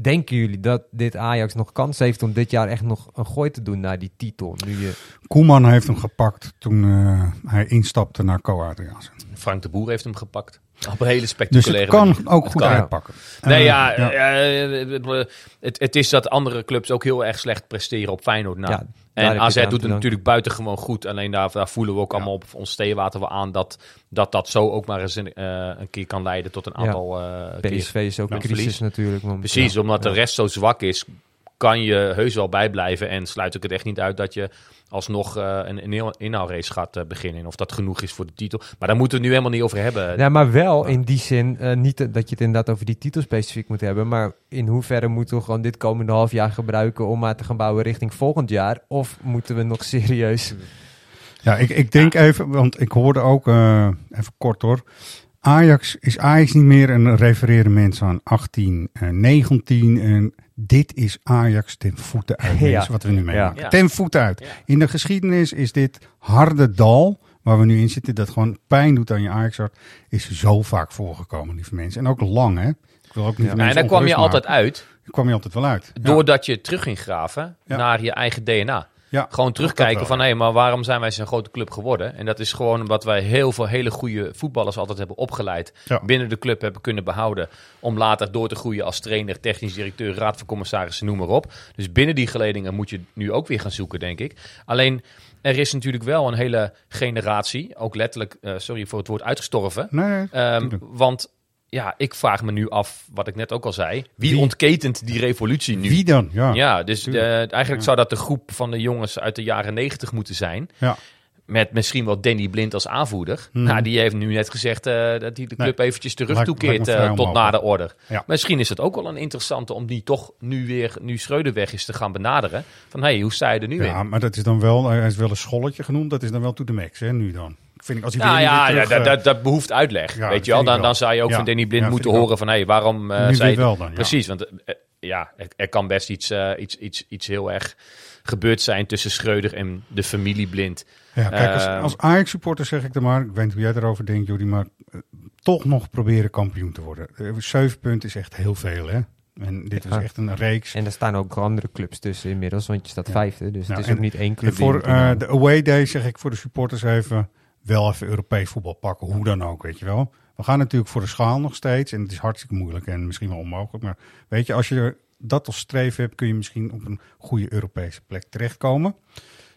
Speaker 4: Denken jullie dat dit Ajax nog kans heeft om dit jaar echt nog een gooi te doen naar die titel? Nu je...
Speaker 2: Koeman heeft hem gepakt toen eh, hij instapte naar Co Adriaanse.
Speaker 3: Frank de Boer heeft hem gepakt. Op een hele
Speaker 2: Dus
Speaker 3: spectaculaire
Speaker 2: het kan
Speaker 3: manier.
Speaker 2: ook
Speaker 3: Het
Speaker 2: goed
Speaker 3: kan.
Speaker 2: uitpakken.
Speaker 3: Nee, ja, eh, eh, het, het is dat andere clubs ook heel erg slecht presteren op Feyenoord. Nou.
Speaker 4: Ja,
Speaker 3: en AZ doet het natuurlijk buitengewoon goed. Alleen daar, daar voelen we ook allemaal op ons theewater wel aan dat, dat dat zo ook maar eens een, eh, een keer kan leiden tot een aantal eh keer
Speaker 4: PSV is ook een crisis
Speaker 3: verlies.
Speaker 4: natuurlijk.
Speaker 3: Precies, omdat
Speaker 4: Ja.
Speaker 3: de rest zo zwak is, kan je heus wel bijblijven. En sluit ik het echt niet uit dat je alsnog eh, een, een heel- inhaalrace gaat eh, beginnen. En of dat genoeg is voor de titel. Maar daar moeten we het nu helemaal niet over hebben.
Speaker 4: Ja, maar wel in die zin, eh, niet dat je het inderdaad over die titel specifiek moet hebben, maar in hoeverre moeten we gewoon dit komende half jaar gebruiken om maar te gaan bouwen richting volgend jaar? Of moeten we nog serieus...
Speaker 2: Ja, ik, ik denk even, want ik hoorde ook, eh, even kort hoor. Ajax is Ajax niet meer en refereren mensen aan 18, eh, 19 en dit is Ajax ten voeten uit,
Speaker 4: Ja.
Speaker 2: mensen, wat we nu meemaken.
Speaker 3: Ja.
Speaker 2: Ten voeten uit.
Speaker 3: Ja.
Speaker 2: In de geschiedenis is dit harde dal, waar we nu in zitten, dat gewoon pijn doet aan je Ajax-hart, is zo vaak voorgekomen, lieve mensen. En ook lang, hè. Ik wil ook niet
Speaker 4: Ja.
Speaker 3: en daar kwam je altijd uit
Speaker 2: Daar kwam je altijd wel uit.
Speaker 3: Doordat je terug ging graven naar je eigen DNA.
Speaker 2: Ja.
Speaker 3: Gewoon terugkijken van, hé, maar waarom zijn wij zo'n grote club geworden? En dat is gewoon omdat wij heel veel hele goede voetballers altijd hebben opgeleid.
Speaker 2: Ja.
Speaker 3: Binnen de club hebben kunnen behouden. Om later door te groeien als trainer, technisch directeur, raad van commissarissen, noem maar op. Dus binnen die geledingen moet je nu ook weer gaan zoeken, denk ik. Alleen, er is natuurlijk wel een hele generatie, ook letterlijk, eh, sorry voor het woord, uitgestorven.
Speaker 2: Nee, nee,
Speaker 3: Ehm, want ja, ik vraag me nu af, wat ik net ook al zei. Wie,
Speaker 2: Wie?
Speaker 3: ontketent die revolutie nu?
Speaker 2: Wie dan? Ja.
Speaker 3: Ja, dus eh, eigenlijk zou dat de groep van de jongens uit de jaren negentig moeten zijn.
Speaker 2: Ja.
Speaker 3: Met misschien wel Danny Blind als aanvoerder.
Speaker 2: Mhm.
Speaker 3: Nou, die heeft nu net gezegd eh, dat hij de club eventjes terug
Speaker 2: Lijkt-
Speaker 3: toekeert
Speaker 2: lijkt
Speaker 3: eh, tot na de orde.
Speaker 2: Ja.
Speaker 3: Misschien is het ook wel een interessante om die toch nu weer, nu Schreuder weg is, te gaan benaderen. Van, hé, hey, hoe sta je er nu
Speaker 2: Ja,
Speaker 3: in?
Speaker 2: maar dat is dan wel, hij is wel een scholletje genoemd, dat is dan wel to the max, hè, nu dan. Ik vind, als hij
Speaker 3: Nou ja, ja, dat,
Speaker 2: eh,
Speaker 3: dat, dat behoeft uitleg.
Speaker 2: Ja,
Speaker 3: weet je wel?
Speaker 2: ik
Speaker 3: Dan,
Speaker 2: wel.
Speaker 3: dan zou je ook
Speaker 2: Ja.
Speaker 3: van Danny Blind
Speaker 2: Ja,
Speaker 3: moeten
Speaker 2: ik
Speaker 3: horen van... hé, hey, waarom eh
Speaker 2: Nu
Speaker 3: zei
Speaker 2: wel dan, ja.
Speaker 3: Precies, want eh, ja, er, er kan best iets, eh, iets, iets, iets heel erg gebeurd zijn tussen Schreuder en de familie Blind.
Speaker 2: Ja, kijk, als,
Speaker 3: Ehm,
Speaker 2: als Ajax-supporter zeg ik dan maar, ik weet niet hoe jij erover denkt, Jordi, maar toch nog proberen kampioen te worden. Zeven punten is echt heel veel, hè. En dit was
Speaker 4: Ja.
Speaker 2: echt een reeks.
Speaker 4: En er staan ook andere clubs tussen inmiddels, want je staat
Speaker 2: Ja.
Speaker 4: vijfde. Dus
Speaker 2: Ja,
Speaker 4: het is ook niet één club
Speaker 2: voor eh, de away day zeg ik voor de supporters even, wel even Europees voetbal pakken, hoe dan ook, weet je wel. We gaan natuurlijk voor de schaal nog steeds en het is hartstikke moeilijk en misschien wel onmogelijk. Maar weet je, als je dat als streven hebt, kun je misschien op een goede Europese plek terechtkomen.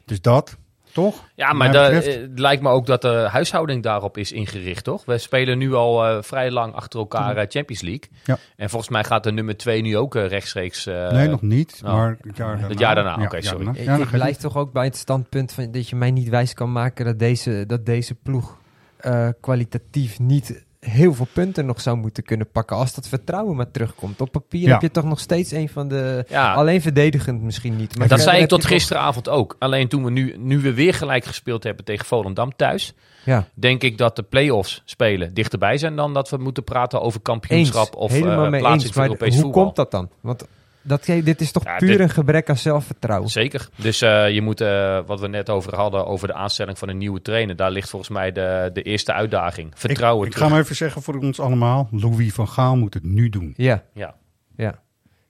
Speaker 2: Dus dat, toch?
Speaker 3: Ja, maar
Speaker 2: betreft.
Speaker 3: eh, het lijkt me ook dat de huishouding daarop is ingericht, toch? We spelen nu al eh, vrij lang achter elkaar eh, Champions League.
Speaker 2: Ja.
Speaker 3: En volgens mij gaat de nummer twee nu ook rechtstreeks... eh,
Speaker 2: nee, nog niet,
Speaker 3: oh.
Speaker 2: maar het jaar daarna.
Speaker 3: Het jaar daarna,
Speaker 2: Ja,
Speaker 3: oké,
Speaker 2: ja,
Speaker 3: sorry.
Speaker 2: daarna.
Speaker 4: Ik,
Speaker 2: Ja,
Speaker 4: ik blijf toch ook bij het standpunt van dat je mij niet wijs kan maken dat deze, dat deze ploeg eh, kwalitatief niet heel veel punten nog zou moeten kunnen pakken als dat vertrouwen maar terugkomt. Op papier
Speaker 2: Ja.
Speaker 4: heb je toch nog steeds een van de...
Speaker 3: Ja,
Speaker 4: Alleen verdedigend misschien niet. Maar
Speaker 3: dat zei ik tot
Speaker 4: toch-
Speaker 3: gisteravond ook. Alleen toen we nu, nu we weer gelijk gespeeld hebben tegen Volendam thuis...
Speaker 4: Ja,
Speaker 3: denk ik dat de play-offs spelen dichterbij zijn dan dat we moeten praten over
Speaker 4: eens.
Speaker 3: kampioenschap of
Speaker 4: Helemaal
Speaker 3: eh
Speaker 4: mee
Speaker 3: plaatsing voor Europees
Speaker 4: hoe
Speaker 3: voetbal.
Speaker 4: komt dat dan? Want dat, dit is toch
Speaker 3: Ja,
Speaker 4: puur
Speaker 3: dit-
Speaker 4: een gebrek aan zelfvertrouwen.
Speaker 3: Zeker. Dus eh, je moet, eh, wat we net over hadden, over de aanstelling van een nieuwe trainer. Daar ligt volgens mij de, de eerste uitdaging. Vertrouwen
Speaker 2: Ik, ik ga maar even zeggen voor ons allemaal, Louis van Gaal moet het nu doen.
Speaker 4: Ja,
Speaker 3: Ja,
Speaker 4: ja.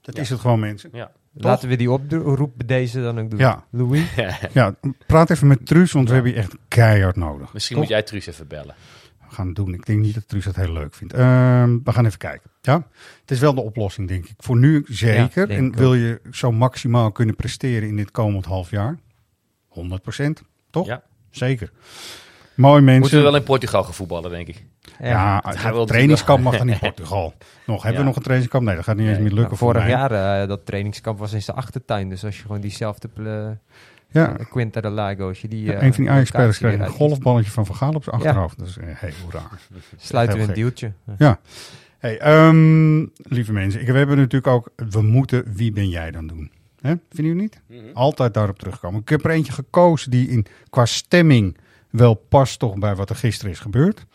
Speaker 2: Dat
Speaker 3: Ja.
Speaker 2: is het gewoon, mensen.
Speaker 3: ja.
Speaker 4: Laten we die oproep bij deze dan ook doen.
Speaker 2: Ja.
Speaker 4: Louis?
Speaker 2: Ja, praat even met Truus, want we hebben je echt keihard nodig.
Speaker 3: Misschien
Speaker 2: Toch?
Speaker 3: moet jij Truus even bellen.
Speaker 2: Gaan doen. Ik denk niet dat Truus dat heel leuk vindt. Ehm, we gaan even kijken. Ja? Het is wel de oplossing, denk ik. Voor nu zeker. en wil je zo maximaal kunnen presteren in dit komend half jaar? 100% toch?
Speaker 3: Ja.
Speaker 2: Zeker. Mooi mensen.
Speaker 3: Moeten we wel in Portugal gaan voetballen, denk ik.
Speaker 2: Ja,
Speaker 3: hij
Speaker 2: het trainingskamp mag dan in Portugal. Nog, hebben
Speaker 3: Ja.
Speaker 2: we nog een trainingskamp? Nee, dat gaat niet eens meer lukken
Speaker 4: Maar vorig
Speaker 2: voor mij.
Speaker 4: jaar, eh, dat trainingskamp was in zijn achtertuin. Dus als je gewoon diezelfde
Speaker 2: Ja,
Speaker 4: eh, Quinta de Lago, als je die... eh,
Speaker 2: een van die Ajax-spelers kreeg een golfballetje van Van Gaal op zijn achterhoofd. Dat is eh, heel raar.
Speaker 4: Sluiten we een deeltje.
Speaker 2: Hey, ehm, lieve mensen, ik, we hebben natuurlijk ook, we moeten Wie ben jij dan doen? Hè? Vinden jullie niet? Altijd daarop terugkomen. Ik heb er eentje gekozen die in, qua stemming wel past toch bij wat er gisteren is gebeurd.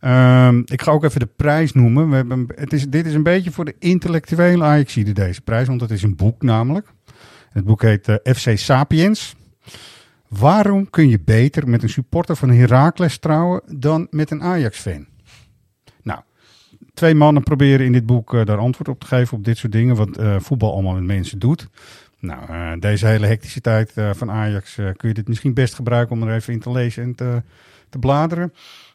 Speaker 2: Ehm, ik ga ook even de prijs noemen. We hebben, het is, dit is een beetje voor de intellectuele Ajaxide deze prijs, want het is een boek namelijk. Het boek heet eh, FC Sapiens. Waarom kun je beter met een supporter van Heracles trouwen dan met een Ajax-fan? Nou, twee mannen proberen in dit boek eh, daar antwoord op te geven op dit soort dingen, wat eh, voetbal allemaal met mensen doet. Nou, deze hele hectische tijd van Ajax kun je dit misschien best gebruiken om er even in te lezen en te, te bladeren.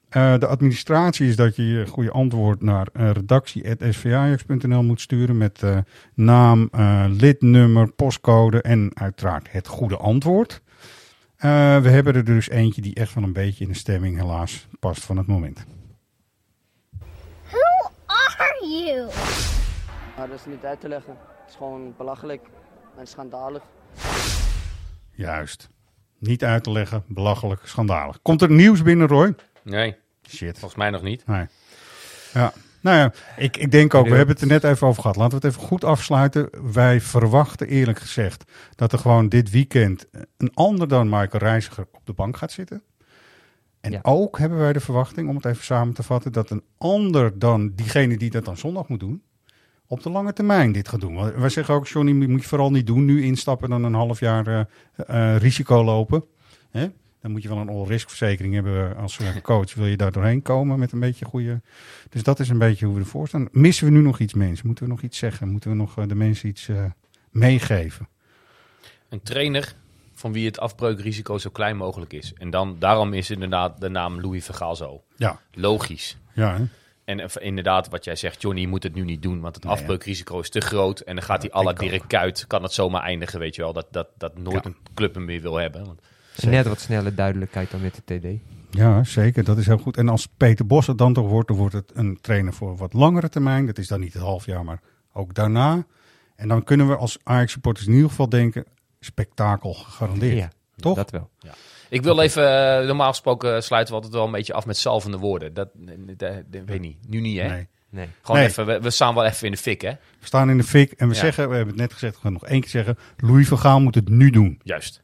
Speaker 2: Eh, de administratie is dat je je goede antwoord naar uh, redactie.svajax.nl moet sturen met eh, naam, eh, lidnummer, postcode en uiteraard het goede antwoord. Eh, we hebben er dus eentje die echt wel een beetje in de stemming helaas past van het moment.
Speaker 7: Who are you?
Speaker 8: Maar dat is niet uit te leggen. Het is gewoon belachelijk en schandalig.
Speaker 2: Juist. Niet uit te leggen, belachelijk, schandalig. Komt er nieuws binnen, Roy?
Speaker 3: Nee,
Speaker 2: Shit.
Speaker 3: volgens mij nog niet.
Speaker 2: Nee. Ja. Nou ja, ik, ik denk ook, we hebben het er net even over gehad. Laten we het even goed afsluiten. Wij verwachten eerlijk gezegd dat er gewoon dit weekend een ander dan Michael Reiziger op de bank gaat zitten. En
Speaker 4: Ja.
Speaker 2: ook hebben wij de verwachting, om het even samen te vatten, dat een ander dan diegene die dat dan zondag moet doen, op de lange termijn dit gaat doen. Wij zeggen ook, Johnny, moet je vooral niet doen. Nu instappen dan een half jaar eh, eh, risico lopen. Hè? Dan moet je wel een all-risk verzekering hebben als eh, coach. Wil je daar doorheen komen met een beetje goede... Dus dat is een beetje hoe we ervoor staan. Missen we nu nog iets, mensen? Moeten we nog iets zeggen? Moeten we nog eh, de mensen iets eh, meegeven?
Speaker 3: Een trainer van wie het afbreukrisico zo klein mogelijk is. En dan, daarom is inderdaad de naam Louis Vergaal zo.
Speaker 2: Ja,
Speaker 3: Logisch.
Speaker 2: ja hè?
Speaker 3: En eh, inderdaad, wat jij zegt, Johnny je moet het nu niet doen, want het
Speaker 2: Nee,
Speaker 3: afbreukrisico is te groot. En dan gaat hij
Speaker 2: ook.
Speaker 3: Dirk Kuyt, kan het zomaar eindigen, weet je wel. Dat, dat, dat nooit
Speaker 2: Ja.
Speaker 3: een club hem meer wil hebben. Want
Speaker 4: Net wat snelle duidelijkheid dan met de TD.
Speaker 2: ja, zeker. Dat is heel goed. En als Peter Bos het dan toch wordt, dan wordt het een trainer voor wat langere termijn. Dat is dan niet het half jaar, maar ook daarna. En dan kunnen we als Ajax-supporters in ieder geval denken, spektakel gegarandeerd.
Speaker 4: Ja,
Speaker 2: Toch?
Speaker 4: dat wel.
Speaker 3: ik wil even, eh, normaal gesproken sluiten we altijd wel een beetje af met salvende woorden. Dat, dat, dat- dat weet ik niet. Nu niet, hè?
Speaker 2: Nee.
Speaker 4: Nee.
Speaker 3: Gewoon
Speaker 2: Nee.
Speaker 3: even, we, we staan wel even in de fik, hè?
Speaker 2: We staan in de fik en we
Speaker 3: Ja.
Speaker 2: zeggen, we hebben het net gezegd, we gaan nog één keer zeggen, Louis van Gaal moet het nu doen.
Speaker 3: Juist.